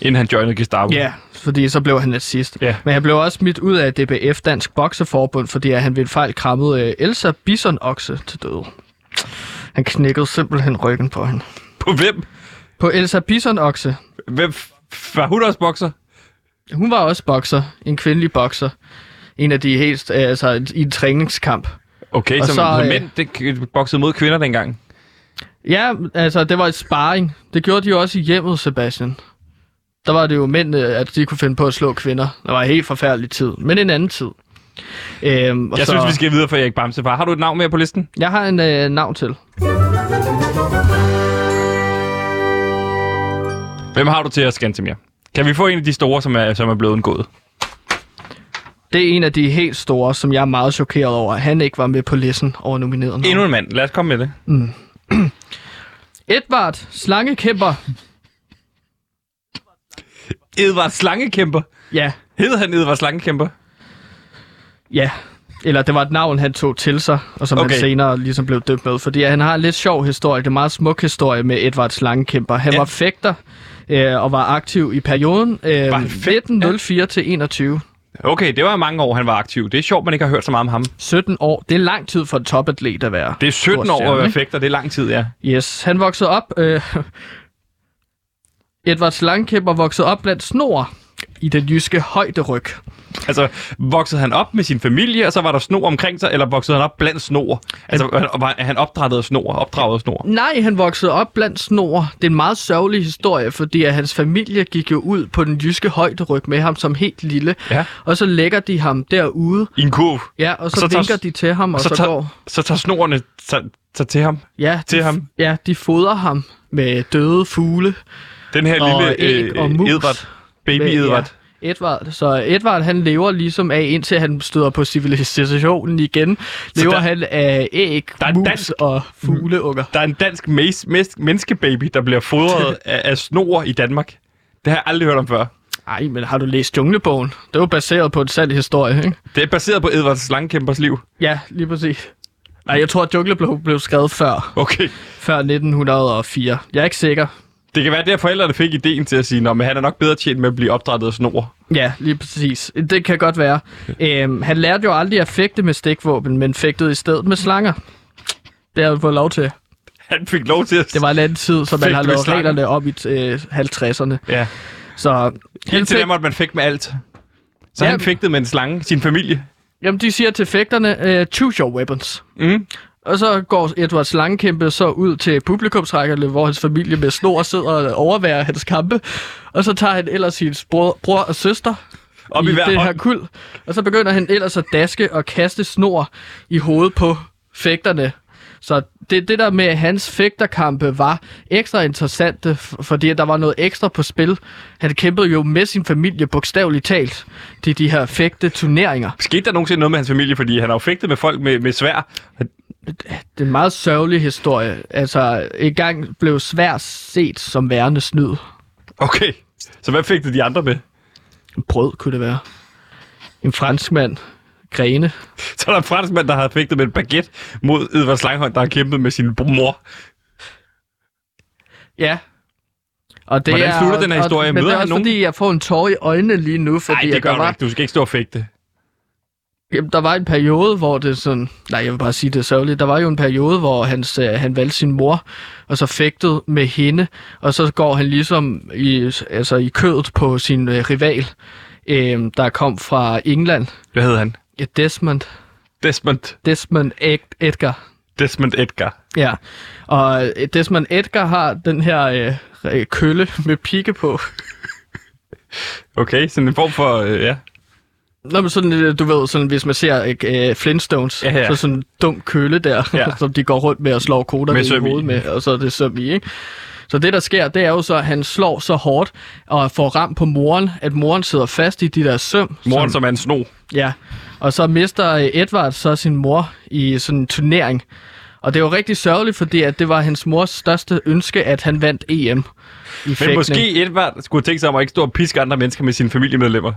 inden han joinede Gestapo. Ja, fordi så blev han nazist. Ja. Men han blev også smidt ud af DBF, Dansk Bokseforbund, fordi han ved en fejl krammede øh, Elsa Bison-okse til døde. Han knækkede simpelthen ryggen på hende. På hvem? På Elsa Bison-okse. Hvem var hun også bokser? Hun var også bokser. En kvindelig bokser. En af de helt, øh, altså i en træningskamp. Okay, Og så, så, øh, mænd det boksede mod kvinder dengang. Ja, altså det var et sparring. Det gjorde de jo også i hjemmet, Sebastian. Der var det jo mænd, øh, at de kunne finde på at slå kvinder. Det var en helt forfærdelig tid. Men en anden tid. Øhm, og Jeg så, synes, vi skal videre for Erik Bamsefar. Har du et navn mere på listen? Jeg har en øh, navn til. Hvem har du til at Skantemir? Kan vi få en af de store, som er, som er blevet undgået? Det er en af de helt store, som jeg er meget chokeret over, at han ikke var med på listen over nomineret. Endnu en mand. Lad os komme med det. Edvard Slangekæmper. Edvard Slangekæmper. Ja, Hed han Edvard Slangekæmper? ja. Eller det var et navn, han tog til sig, og som okay. Han senere ligesom blev døbt med. Fordi han har en lidt sjov historie. Det er en meget smuk historie med Edvard Slangekæmper. Han Ja. ja. var fægter øh, og var aktiv i perioden øh, Var han fægter? 1904 til 21. Okay, det var mange år, han var aktiv. Det er sjovt, man ikke har hørt så meget om ham. 17 år. Det er lang tid for en topatlet at være. Det er 17 stor år at være fægter. Det er lang tid, ja. Yes, han voksede op... Øh, Edvard Slangkæmper voksede op blandt snor i den jyske højderyg. Altså, voksede han op med sin familie, og så var der snor omkring sig, eller voksede han op blandt snor? Altså, var- var han opdraget af snor? Opdraget af snor? Nej, han voksede op blandt snor. Det er en meget sørgelig historie, fordi at hans familie gik jo ud på den jyske højderyg med ham som helt lille. Ja. Og så lægger de ham derude. I en kurv. Ja, og så, så så tager- vinker de til ham, og så så, tager- går... Så tager snorene så, så til ham. Ja, til de, ham. Ja, de fodrer ham med døde fugle. Den her Og lille æg og mus. Edvard. Baby Med- Edvard. Ja, Edvard. Så Edvard, han lever ligesom af, indtil han støder på civilisationen igen. Lever der- han af æg, Der er mus dansk- og fugleunger. Der er en dansk mes- mes- menneskebaby, der bliver fodret af, af snor i Danmark. Det har jeg aldrig hørt om før. Ej, men har du læst Junglebogen? Det var baseret på en sand historie, ikke? Det er baseret på Edvard Slangkæmpers liv. Ja, lige præcis. Nej, jeg tror, at Junglebogen blev skrevet før, Okay. før 1904. Jeg er ikke sikker. Det kan være, at forældrene fik ideen til at sige, at han er nok bedre tjent med at blive opdrettet af snor. Ja, lige præcis. Det kan godt være. Øhm, han lærte jo aldrig at fægte med stikvåben, men fægtede i stedet med slanger. Det har han fået lov til. Han fik lov til at... Det var en anden tid, så man har lavet reglerne op i øh, 50'erne. Ja. Så Indtil fik, der måtte man fægte med alt. Så Ja. han fægtede med en slange, sin familie. jamen, de siger til fægterne, uh, choose your weapons. Mm. Og så går Edward Slangekæmpe så ud til publikumsrækkerne, hvor hans familie med snor sidder og overværer hans kampe. Og så tager han ellers sin bror, bror og søster Op i i hver det her hånd. kuld. Og så begynder han ellers at daske og kaste snor i hovedet på fægterne. Så det, det der med hans fægterkampe var ekstra interessante, fordi der var noget ekstra på spil. Han kæmpede jo med sin familie bogstaveligt talt til de her fægte turneringer. Skete der nogensinde noget med hans familie, fordi han har jo fægtet med folk med, med svær. Det er en meget sørgelig historie. Altså, en gang blev svær set som værende snyd. Okay, så hvad fik de andre med? Brød kunne det være. En franskmand. Grene. Så er der en franskmand, der har fægtet med en baguette mod Edvard Slanghøj, der har kæmpet med sin mor. Ja. Og det Hvordan er, slutter den her og- historie? Men det Møder er han også nogen? fordi, jeg får en tår i øjnene lige nu, fordi Nej, det gør der, du var, ikke. Du skal ikke stå og fægte. Jamen, der var en periode, hvor det sådan... Nej, jeg vil bare sige det er sørgeligt. Der var jo en periode, hvor hans, øh, han valgte sin mor, og så fægtede med hende, og så går han ligesom i, altså, i kødet på sin øh, rival, øh, der kom fra England. Hvad hedder han? Ja, Desmond. Desmond. Desmond Ed- Edgar. Desmond Edgar. Ja, og øh, Desmond Edgar har den her øh, kølle med pigge på. Okay, sådan en form for... Øh, ja. Nå, men sådan, øh, du ved, sådan, hvis man ser øh, Flintstones, Ja, ja. så sådan en dum kølle der, Ja. som de går rundt med og slår koder Med i hovedet med, og så er det søm i, ikke? Så det, der sker, det er jo så, at han slår så hårdt og får ramt på moren, at moren sidder fast i de der søm. Moren, som er en sno. Ja, og så mister øh, Edvard så sin mor i sådan en turnering. Og det var rigtig sørgeligt, fordi at det var hans mors største ønske, at han vandt EM i Men fægtning. måske Edvard skulle tænke sig om at ikke stå og piske andre mennesker med sine familiemedlemmer.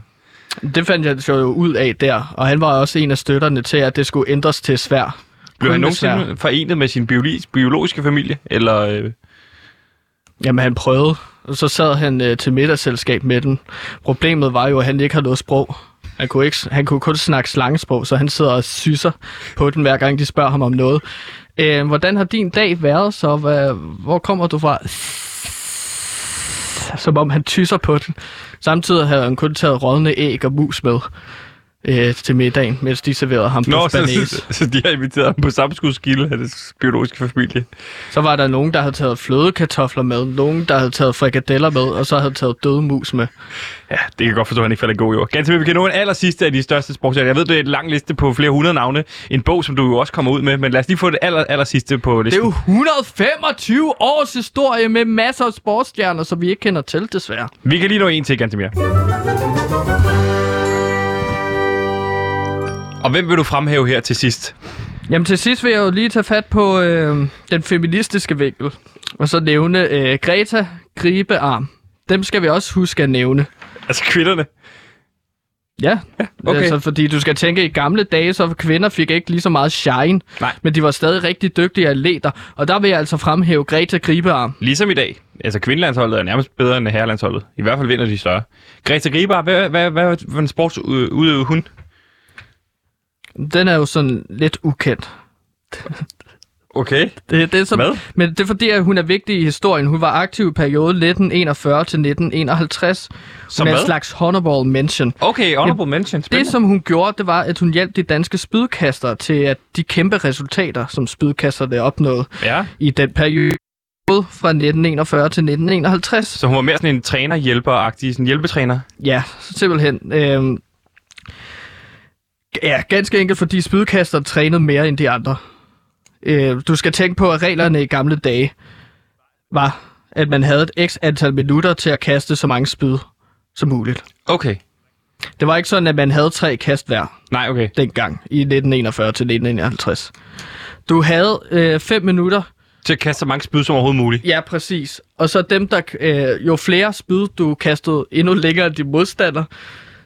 Det fandt jeg så jo ud af der, og han var også en af støtterne til, at det skulle ændres til svær. Blev han nogensinde forenet med sin biologi- biologiske familie? Eller... Øh... Jamen, han prøvede, og så sad han øh, til middagsselskab med den. Problemet var jo, at han ikke havde noget sprog. Han kunne, ikke, han kunne kun snakke slangesprog, så han sidder og syser på den, hver gang de spørger ham om noget. Øh, hvordan har din dag været så? Hvad, hvor kommer du fra? Som om han tyser på den. Samtidig havde han kun taget rådne æg og mus med øh, til middagen, mens de serverede ham Nå, på så, så, så, de har inviteret ham på samskudskilde af det biologiske familie. Så var der nogen, der havde taget flødekartofler med, nogen, der havde taget frikadeller med, og så havde taget døde mus med. Ja, det kan jeg godt forstå, at han ikke falder i god jord. Ganske vi kan nå en aller sidste af de største sportssager. Jeg ved, det er en lang liste på flere hundrede navne. En bog, som du jo også kommer ud med, men lad os lige få det aller, aller sidste på Det er listen. jo 125 års historie med masser af sportsstjerner, som vi ikke kender til, desværre. Vi kan lige nå en til, Gantemir. Og hvem vil du fremhæve her til sidst? Jamen til sidst vil jeg jo lige tage fat på øh, den feministiske vinkel, og så nævne øh, Greta Gribearm. Dem skal vi også huske at nævne. Altså kvinderne. Ja, okay. altså, fordi du skal tænke, i gamle dage, så kvinder fik ikke lige så meget shine, Nej. men de var stadig rigtig dygtige atleter, og der vil jeg altså fremhæve Greta Gribearm. Ligesom i dag. Altså kvindelandsholdet er nærmest bedre end herrelandsholdet. I hvert fald vinder de større. Greta Griber, hvad, hvad, hvad, hvad for en sports udøvede hun? Den er jo sådan lidt ukendt. Okay. Det, det er som, Hvad? Men det er fordi, at hun er vigtig i historien. Hun var aktiv i perioden 1941 til 1951. Som hun er hvad? en slags honorable mention. Okay, honorable mention. Det, Spændende. som hun gjorde, det var, at hun hjalp de danske spydkastere til at de kæmpe resultater, som spydkasterne opnåede Ja, i den periode fra 1941 til 1951. så hun var mere sådan en træner-hjælper-agtig, sådan en hjælpetræner. Ja, simpelthen. Øhm, ja, ganske enkelt, fordi spydkaster trænede mere end de andre. Øh, du skal tænke på, at reglerne i gamle dage var, at man havde et x antal minutter til at kaste så mange spyd som muligt. Okay. Det var ikke sådan, at man havde tre kast hver Nej, okay. dengang i 1941 til 1951. Du havde øh, fem minutter. Til at kaste så mange spyd som overhovedet muligt. Ja, præcis. Og så dem, der øh, jo flere spyd du kastede endnu længere end din modstander,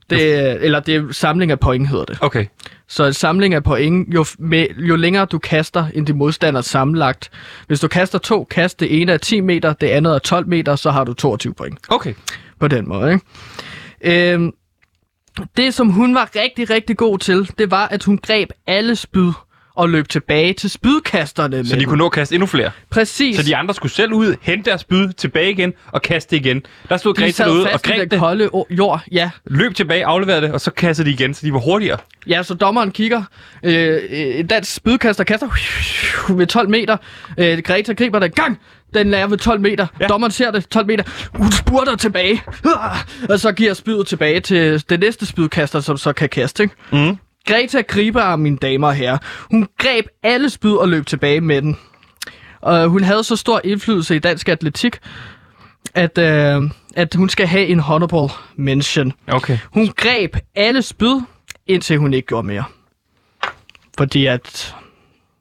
det, eller det er samling af point, hedder det. Okay. Så en samling af point, jo, med, jo længere du kaster end din modstander sammenlagt. Hvis du kaster to kast, det ene er 10 meter, det andet er 12 meter, så har du 22 point Okay. på den måde. Ikke? Øhm, det, som hun var rigtig, rigtig god til, det var, at hun greb alle spyd og løb tilbage til spydkasterne. Så de den. kunne nå at kaste endnu flere. Præcis. Så de andre skulle selv ud, hente deres spyd tilbage igen og kaste det igen. Der stod de Greta derude og greb den det, kolde jord. Ja. løb tilbage, afleverede det, og så kastede de igen, så de var hurtigere. ja, så dommeren kigger. Øh, en dansk spydkaster kaster med 12 meter. Øh, Greta griber den. Gang! Den er ved 12 meter. Ja. Dommeren ser det 12 meter. Hun spurter tilbage. Og så giver spydet tilbage til det næste spydkaster, som så kan kaste. Ikke? Mm. Greta griber mine damer og herrer. Hun greb alle spyd og løb tilbage med den. Og hun havde så stor indflydelse i dansk atletik, at, øh, at hun skal have en honorable mention. Okay. Hun greb alle spyd, indtil hun ikke gjorde mere. Fordi at,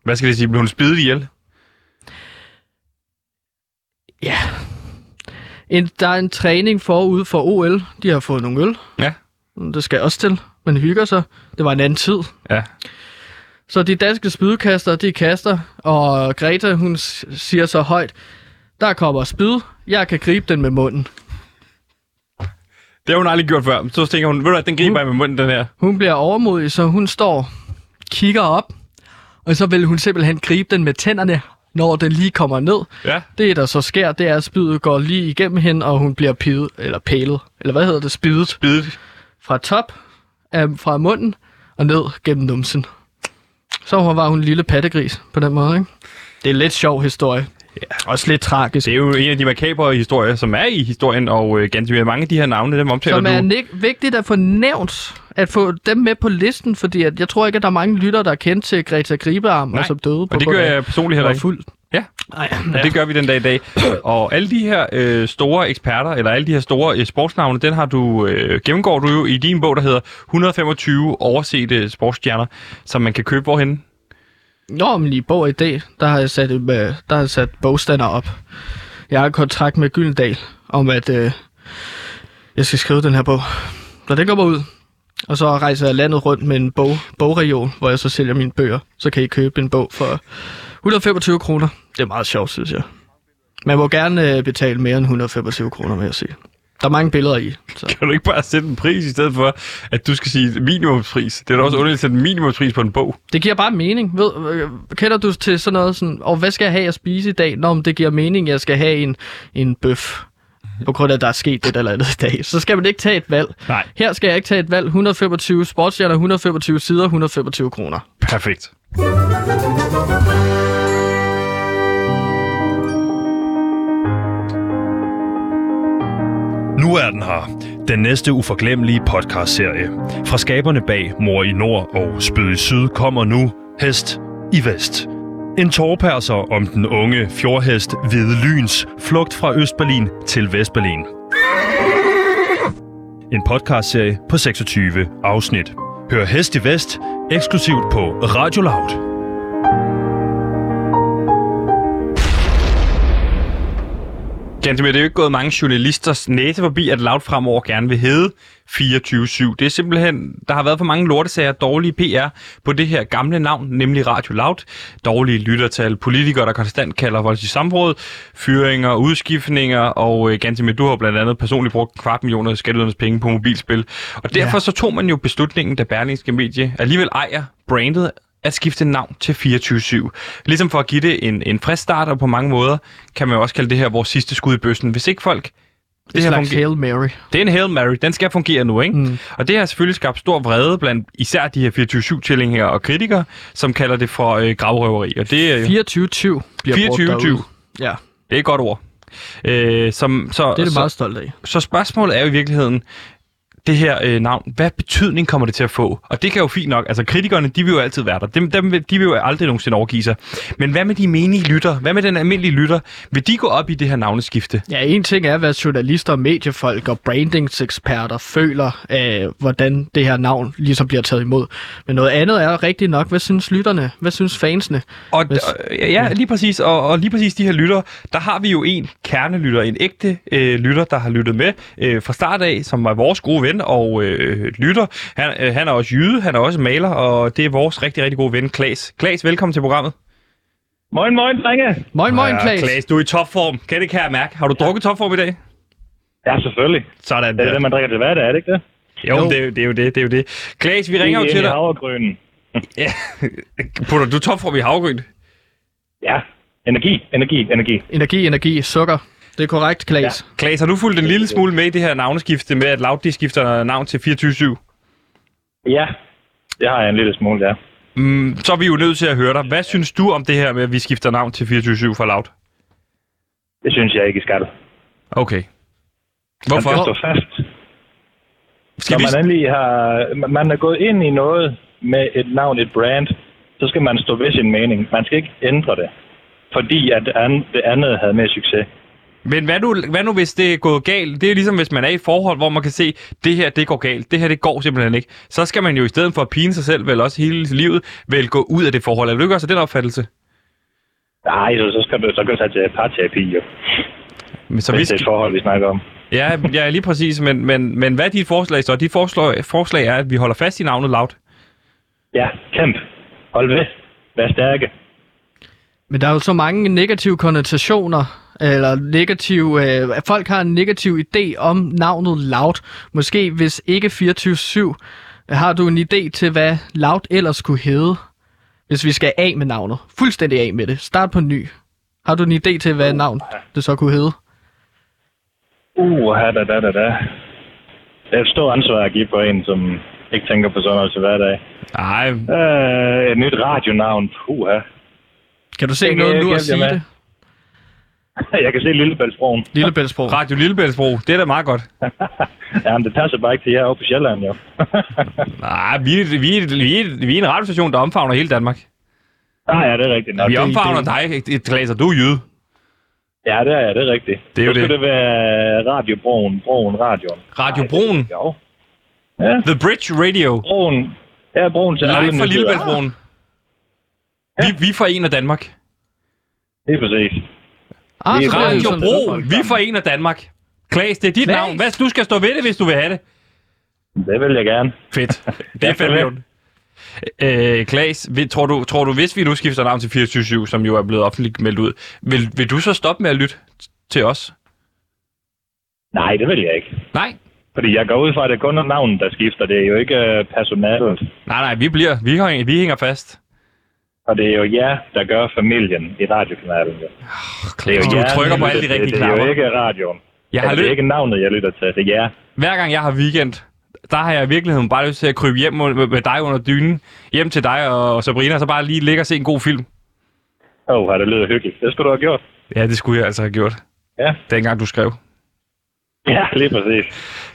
Hvad skal det sige? Blev hun spidet ihjel? ja... En, der er en træning forud for OL. De har fået nogle øl. Ja. Det skal jeg også til. Man hygger sig. Det var en anden tid. Ja. Så de danske spydkaster, de kaster, og Greta, hun siger så højt, der kommer spyd, jeg kan gribe den med munden. Det har hun aldrig gjort før. Så tænker hun, ved du hvad, den griber jeg med munden, den her. Hun bliver overmodig, så hun står, kigger op, og så vil hun simpelthen gribe den med tænderne, når den lige kommer ned. Ja. Det, der så sker, det er, at spydet går lige igennem hende, og hun bliver pivet, eller pælet, eller hvad hedder det, spidet, Spidet. fra top, af, fra munden, og ned gennem numsen. Så var hun en lille pattegris på den måde, ikke? Det er en lidt sjov historie. Ja. Også lidt tragisk. Det er jo en af de makabre historier, som er i historien, og øh, ganske mange af de her navne, dem omtaler Som du. er nik- vigtigt at få nævnt, at få dem med på listen, fordi at jeg tror ikke, at der er mange lytter, der er kendt til Greta Gribearm, Nej, og som døde på Og det gør jeg personligt heller ikke. fuld. Ja. Nej, Og det gør vi den dag i dag. Og alle de her øh, store eksperter, eller alle de her store øh, sportsnavne, den har du, øh, gennemgår du jo i din bog, der hedder 125 oversete sportsstjerner, som man kan købe hvorhen. Nå, men i Bog og Idé, der har jeg sat, øh, der har jeg sat bogstander op. Jeg har kontrakt med Gyldendal om, at øh, jeg skal skrive den her bog. Når det kommer ud, og så rejser jeg landet rundt med en bog, bogreol, hvor jeg så sælger mine bøger. Så kan I købe en bog for 125 kroner. Det er meget sjovt, synes jeg. Man må gerne øh, betale mere end 125 kroner, vil jeg sige. Der er mange billeder i. Så. Kan du ikke bare sætte en pris i stedet for, at du skal sige minimumspris? Det er da også underligt at sætte en minimumspris på en bog. Det giver bare mening. Ved, øh, kender du til sådan noget sådan, og hvad skal jeg have at spise i dag? Nå, men det giver mening, at jeg skal have en, en bøf. På grund af, at der er sket et eller andet i dag. Så skal man ikke tage et valg. Nej. Her skal jeg ikke tage et valg. 125 sportsstjerner, 125 sider, 125 kroner. Perfekt. Nu er den her. Den næste uforglemmelige podcastserie. Fra skaberne bag Mor i Nord og Spyd i Syd kommer nu Hest i Vest. En tårperser om den unge fjordhest Hvide Lyns flugt fra Østberlin til Vestberlin. En podcastserie på 26 afsnit. Hør Hest i Vest eksklusivt på Radio Loud. Ganske med, det er jo ikke gået mange journalisters næse forbi, at Loud fremover gerne vil hedde 24-7. Det er simpelthen, der har været for mange lortesager, dårlige PR på det her gamle navn, nemlig Radio Loud. Dårlige lyttertal, politikere, der konstant kalder folk til samråd, fyringer, udskiftninger, og øh, ganske med, du har blandt andet personligt brugt en kvart millioner af skatteydernes penge på mobilspil. Og derfor ja. så tog man jo beslutningen, da Berlingske Medie alligevel ejer brandet at skifte navn til 24-7. Ligesom for at give det en, en frisk start, og på mange måder kan man jo også kalde det her vores sidste skud i bøssen. Hvis ikke folk... Det er her slags Hail Mary. det er en Hail Mary. Den skal fungere nu, ikke? Mm. Og det har selvfølgelig skabt stor vrede blandt især de her 24-7-tilhængere og kritikere, som kalder det for øh, gravrøveri. Og det er jo 24 bliver brugt 24-20. derude. Ja, det er et godt ord. Øh, som, så, det er det så, meget stolt af. så spørgsmålet er jo i virkeligheden, det her øh, navn, hvad betydning kommer det til at få? Og det kan jo fint nok, altså kritikerne, de vil jo altid være der. Dem, dem, vil- de vil jo aldrig nogensinde overgive sig. Men hvad med de menige lytter? Hvad med den almindelige lytter? Vil de gå op i det her navneskifte? Ja, en ting er, hvad journalister, mediefolk og brandingseksperter føler af, hvordan det her navn ligesom bliver taget imod. Men noget andet er rigtig nok, hvad synes lytterne? Hvad synes fansene? Og, Hvis- og ja, lige præcis. Og, og lige præcis de her lytter, der har vi jo en kernelytter, en ægte øh, lytter, der har lyttet med øh, fra start af, som var vores gode ven og øh, lytter. Han, øh, han er også jyde, han er også maler, og det er vores rigtig, rigtig gode ven, Klaas. Klaas, velkommen til programmet. Moin, moin, drenge. Moin, moin, Klaas. Klaas, du er i topform. Kan det kan jeg mærke. Har du drukket topform i dag? Ja, selvfølgelig. Sådan Det er det, man drikker til hverdag, er det ikke det? Jo, jo. Det, er jo- det er jo det, det er jo det. Klaas, vi ringer jo til dig. havregrynen. Ja. Putter du topform i havgryn? Ja, energi, energi, energi. Energi, energi, sukker. Det er korrekt, Klaas. Ja. Klaas, har du fulgt en lille smule med i det her navneskifte med, at Loud skifter navn til 24 Ja, det har jeg en lille smule, ja. Mm, så er vi jo nødt til at høre dig. Hvad synes du om det her med, at vi skifter navn til 24-7 for Loud? Det synes jeg ikke, I skal. Okay. Man Hvorfor? skal stå fast. Skal Når vi... man endelig har... Man er gået ind i noget med et navn, et brand, så skal man stå ved sin mening. Man skal ikke ændre det. Fordi at det andet, det andet havde mere succes. Men hvad nu, hvad nu, hvis det er gået galt? Det er ligesom, hvis man er i et forhold, hvor man kan se, det her, det går galt. Det her, det går simpelthen ikke. Så skal man jo i stedet for at pine sig selv, vel også hele livet, vel gå ud af det forhold. Er du ikke også den opfattelse? Nej, så, så skal du så tage til parterapi, jo. Men så Hvis vi det er et forhold, vi snakker om. Ja, ja, lige præcis. Men, men, men hvad er dit forslag så? Dit forslag, forslag er, at vi holder fast i navnet Loud. Ja, kæmp. Hold ved. Vær stærke. Men der er jo så mange negative konnotationer, eller negative, øh, at folk har en negativ idé om navnet Loud. Måske hvis ikke 24-7, har du en idé til, hvad Loud ellers kunne hedde, hvis vi skal af med navnet. Fuldstændig af med det. Start på ny. Har du en idé til, hvad navn det så kunne hedde? Uh, da, da, da, da. Det er et stort ansvar at give på en, som ikke tænker på sådan noget til hverdag. Nej, Uh, et nyt radionavn. Puha. Kan du se Det noget nu at sige hjælpe det? Jeg kan se Lillebæltsbroen. Lillebæltsbro. Radio Lillebæltsbro, det er da meget godt. ja, men det passer bare ikke til jer oppe på Sjælland, jo. Nej, vi, er- vi, vi, vi er en radiostation, der omfavner hele Danmark. ah, ja, det er rigtigt. Nok. Vi Det- omfavner det- dig, Klaas, og du er jyde. Ja, det er, det er rigtigt. Det er jo Så skal det. det være radiobroen, broen, radioen. Radio Nej, Broen. det- Jo. Ja, The Bridge Radio. broen. Ja, broen til alle Live fra nyheder. Lillebæltsbroen. Vi, vi forener Danmark. Det er præcis. Ah, Det er er Radio Broen. Vi forener Danmark. Klaas, det er dit Klaas. navn. Hvad, du skal stå ved det, hvis du vil have det. Det vil jeg gerne. Fedt. Det er fandme følger. jo. Øh, Klaas, vil- tror du, tror du, hvis vi nu skifter navn til 24 som jo er blevet offentligt meldt ud, vil, vil du så stoppe med at lytte til os? Nej, det vil jeg ikke. Nej. Fordi jeg går ud fra, at det kun er navnet, der skifter. Det er jo ikke øh, personalet. Nej, nej, vi bliver, vi, hænger, vi hænger fast. Og det er jo jer, der gør familien i radiokanalen. Jo. Klaas, du jer, trykker på alle de rigtige Det er jo knapper. ikke radioen. Jeg har Altså, det er ikke navnet, jeg lytter til. Det er jer. hver gang jeg har weekend, der har jeg i virkeligheden bare lyst til at krybe hjem med, dig under dynen, hjem til dig og, og Sabrina, og så bare lige ligge og se en god film. Åh, oh, det lyder hyggeligt. Det skulle du have gjort. Ja, det skulle jeg altså have gjort, Ja, dengang du skrev. ja lige præcis.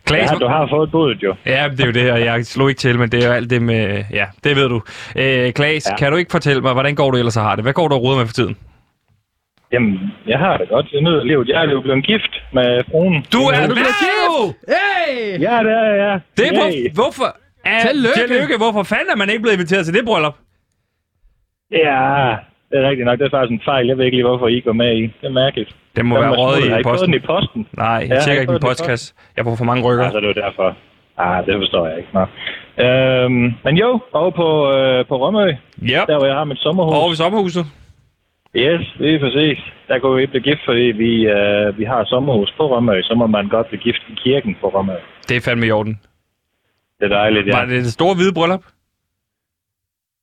Klaas, Ja, du har fået budet jo. Ja, det er jo det, og jeg slog ikke til, men det er jo alt det med... Ja, det ved du. Øh, Klaas, ja. Ja. kan du ikke fortælle mig, hvordan går du ellers og har det? Hvad går du og roder med for tiden? Jamen, jeg har det godt. Jeg nyder livet. Jeg er jo blevet gift med fruen. Du er nu. blevet Hey! Ja, det er jeg. Det er på... Hvorfor? Ja, Tillykke. Tillykke. Hvorfor fanden er man ikke blevet inviteret til det bryllup? Ja, det er rigtigt nok. Det er faktisk en fejl. Jeg ved ikke lige, hvorfor I går med i. Det er mærkeligt. Det må Den være. Har i fået den posten. i posten? Nej, jeg Ja, tjekker ikke min den postkasse. Jeg får for mange rykker. Altså, det er derfor. Ah, det forstår jeg ikke. Nå. Øhm, men jo, over på, øh, på Rømø, Ja, der hvor jeg har mit sommerhus. over ved sommerhuset. Yes, det er præcis. Der kunne vi ikke blive gift, fordi vi, øh, vi har sommerhus på Rømø. Så må man godt blive gift i kirken på Rømø. Det er fandme i orden. Det er dejligt, ja. Var det det store hvide bryllup?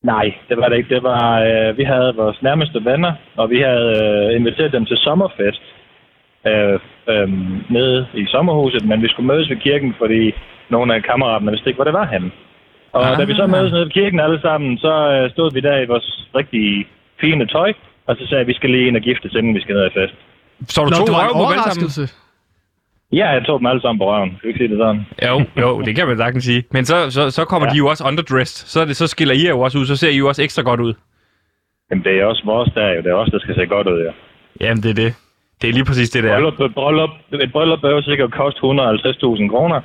Nej, det var det ikke. Det var, øh, vi havde vores nærmeste venner, og vi havde øh, inviteret dem til sommerfest øh, øh, nede i sommerhuset, men vi skulle mødes ved kirken, fordi nogle af kammeraterne vidste ikke, hvor det var henne. Og Ah. da vi så mødes nede ved kirken alle sammen, så øh, stod vi der i vores rigtig fine tøj, og så sagde jeg, at vi skal lige ind og giftes, inden vi skal ned i fest. Så du Nå, to det var en vel sammen? Ja, jeg tog dem alle sammen på røven. Vi ikke sige det sådan? Jo, jo, det kan man sagtens sige. Men så, så, så kommer ja. De jo også underdressed. Så, det, så skiller I jo også ud. Så ser I jo også ekstra godt ud. Jamen, det er også vores der jo. Det er os, der skal se godt ud, ja. Jamen, det er det. Det er lige præcis det, der. Bryllup, et bryllup, et bryllup bør jo sikkert koste 150.000 kroner.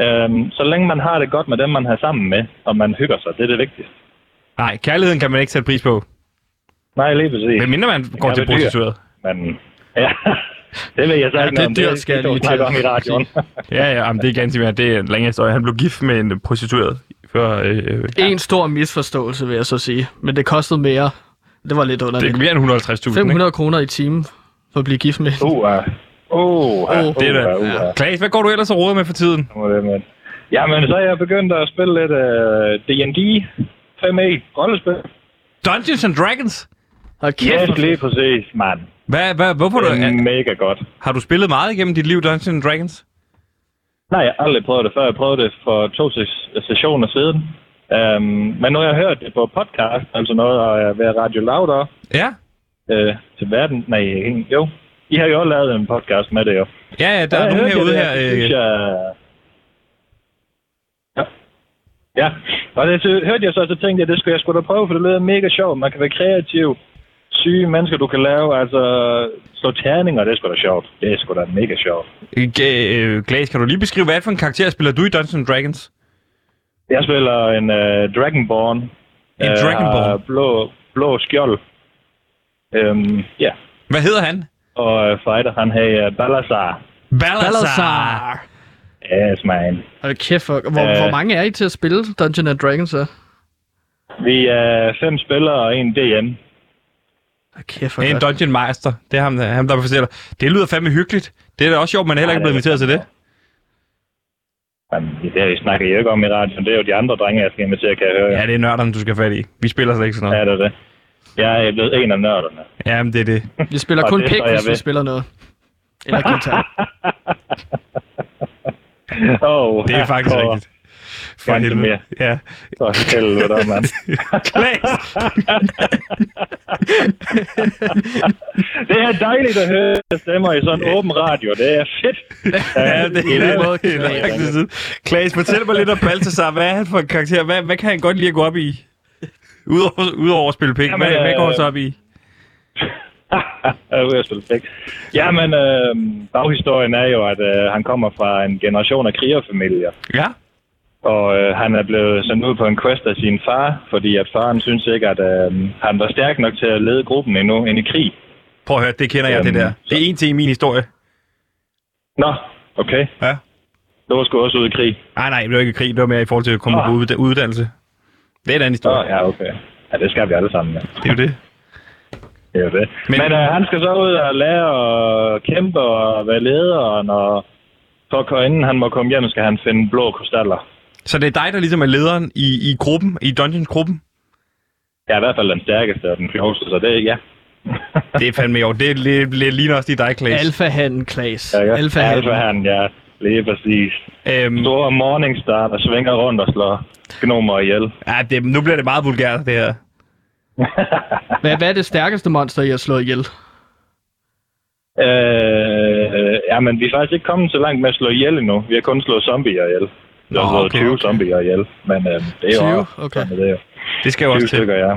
Øhm, så længe man har det godt med dem, man har sammen med, og man hygger sig, det er det vigtigste. Nej, kærligheden kan man ikke sætte pris på. Nej, lige præcis. Men mindre man går kan til prostitueret. Men, ja, det vil jeg så Ja, ikke det er dyrt, skal jeg det, lige det, snakke om til i radioen. Ja, ja, jamen, det er ganske mere. Det er en længere historie. Han blev gift med en prostitueret. Før, øh, øh, En stor misforståelse, vil jeg så sige. Men det kostede mere. Det var lidt det er underligt. mere end 150.000, ikke? 500 kroner i timen for at blive gift med. Uh, uh, uh, Det er det. uh, uh, uh. Klaas, hvad går du ellers og råder med for tiden? Det. Jamen, så er jeg begyndt at spille lidt uh, D&D 5e rollespil. Dungeons and Dragons? Hold kæft, hvor lige præcis, mand. Hvad, hvad, hvorfor Det du, er er, mega godt. har du spillet meget igennem dit liv, Dungeons Dragons? Nej, jeg har aldrig prøvet det før. Jeg prøvede det for to ses- sessioner siden. Um, men nu har jeg hørt det på podcast, altså noget, og jeg er ved Radio Loud Ja. øh, til verden. Nej, jo. I har jo også lavet en podcast med det, jo. Ja, ja, der er Ja, nogen hørte herude jeg her. det, det Øh, synes jeg... Ja. Ja, og det så, hørte jeg så, så tænkte jeg, det skulle jeg sgu da prøve, for det lyder mega sjovt. Man kan være kreativ, syge mennesker, du kan lave, altså slå terninger, det er sgu da sjovt. Det er sgu da mega sjovt. øh, Glas, kan du lige beskrive, hvad for en karakter spiller du i Dungeons Dragons? Jeg spiller en uh, Dragonborn. En Øh, Dragonborn? blå, blå skjold. Øhm, ja, Hvad hedder han? og uh, fighter, han hedder uh, Balazar. Balazar! Yes, man. Hold kæft, hvor, hvor, Øh. hvor mange er I til at spille Dungeons and Dragons så? Vi er fem spillere og en DM. Hold kæft, er en godt. Dungeon Meister. Det er ham, der, ham, der fortæller. Det lyder fandme hyggeligt. Det er da også sjovt, man heller ikke er blevet inviteret til det. Men det her, vi snakker jo ikke om i radioen. Det er jo de andre drenge, jeg skal invitere, kan jeg høre. Ja, det er nørderne, du skal have fat i. Vi spiller slet ikke sådan Ja, noget. det er det. Jeg er blevet en af nørderne. Ja, men det er det. Vi spiller kun pæk, hvis vi ved. spiller noget. Eller guitar. oh, Det er faktisk rigtigt. For Ganske helvede. mere. Ja. For helvede, mand. Klaas! Det er dejligt at høre stemmer i sådan en åben radio. Det er fedt. Ja, det er, den måde, Klaas. fortæl mig lidt om Balthasar. Hvad er han for en karakter? Hvad, hvad kan han godt lide at gå op i? Udover, udover at spille penge. Hvad, hvad går han øh, så op i? Ude at spille pæk. Jamen, øh, baghistorien er jo, at øh, han kommer fra en generation af krigerfamilier. Ja. Og øh, han er blevet sendt ud på en quest af sin far, fordi at faren synes ikke, at øh, han var stærk nok til at lede gruppen endnu ind i krig. Prøv at høre, det kender jeg, det Øhm, der. Det er en til i min historie. Nå, okay. Ja. Du var sgu også ude i krig. Nej, nej, det var ikke krig. Det var mere i forhold til at komme Nå. på udda- uddannelse. Det er en anden historie. ja, okay. Ja, det skal vi alle sammen, ja. Det er jo det. Det er jo det. Men- Men, øh, han skal så ud og lære at kæmpe og være leder, og når, for inden han må komme hjem, skal han finde blå krystaller. Så det er dig, der ligesom er lederen i, i gruppen, i Dungeons-gruppen? Jeg er i hvert fald den stærkeste og den klogeste, så det er ja. Det er fandme jo. Det, det, det ligner også lige dig, Klaas. Alfa-handen, Klaas. Ja, ja. Alfa-handen. Alfa han, ja. Lige præcis. Øhm, Store Morningstar, der svinger rundt og slår gnomer ihjel. ja, det, nu bliver det meget vulgært, det her. Hvad, hvad er det stærkeste monster, I har slået ihjel? Øh, ja, men vi er faktisk ikke kommet så langt med at slå ihjel endnu. Vi har kun slået zombier ihjel. Nå, slået okay, 20 okay. zombier ihjel. Men øh, det er jo 20? også- Okay. sådan er det jo. Det skal jo 20 også til. stykker, ja.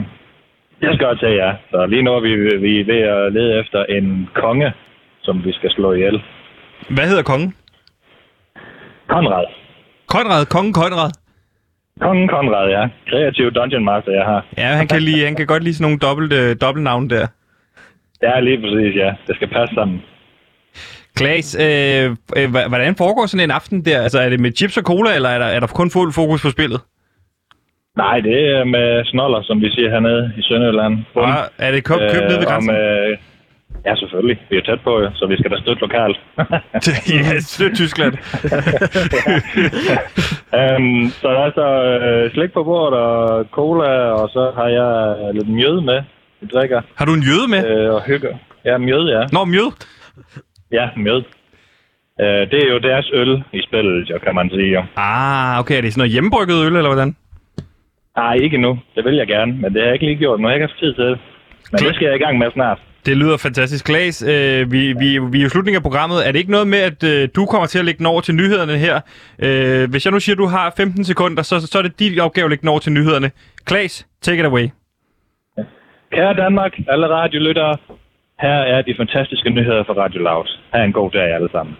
Jeg skal også til, ja. Så lige nu er vi, vi er ved at lede efter en konge, som vi skal slå ihjel. Hvad hedder kongen? Konrad. Konrad, kongen Konrad. Kongen Konrad, ja. Kreativ Dungeon Master, jeg har. Ja, han kan, lide, han kan godt lide sådan nogle dobbelt, øh, dobbeltnavne der. Ja, lige præcis, ja. Det skal passe sammen. Klaas, øh, øh, hvordan foregår sådan en aften der? Altså, er det med chips og cola, eller er der, er der kun fuld fokus på spillet? Nej, det er med snoller, som vi siger hernede i Sønderjylland. Bum. Ja, er det købt køb ned ved Øh, grænsen? Om, øh, ja, selvfølgelig. Vi er tæt på, jo, så vi skal da støtte lokalt. ja, støt Tyskland. um, så der er så øh, slik på bordet og cola, og så har jeg lidt mjød med, vi drikker. Har du en jøde med? Øh, og hygger. Ja, mjød, ja. Nå, mjød. Ja, mjød. Øh, det er jo deres øl i spillet, jo, kan man sige. Jo. Ah, okay. Er det sådan noget hjemmebrygget øl, eller hvordan? Nej, ikke nu. Det vil jeg gerne, men det har jeg ikke lige gjort. Nu har jeg ikke haft tid til det. Men det skal jeg i gang med snart. Det lyder fantastisk. Klaas, øh, vi, vi, vi er i slutningen af programmet. Er det ikke noget med, at øh, du kommer til at lægge den over til nyhederne her? Øh, hvis jeg nu siger, at du har 15 sekunder, så, så er det din opgave at lægge den over til nyhederne. Klaas, take it away. Kære Danmark, alle radiolyttere, her er de fantastiske nyheder fra Radio Loud. Ha' en god dag alle sammen.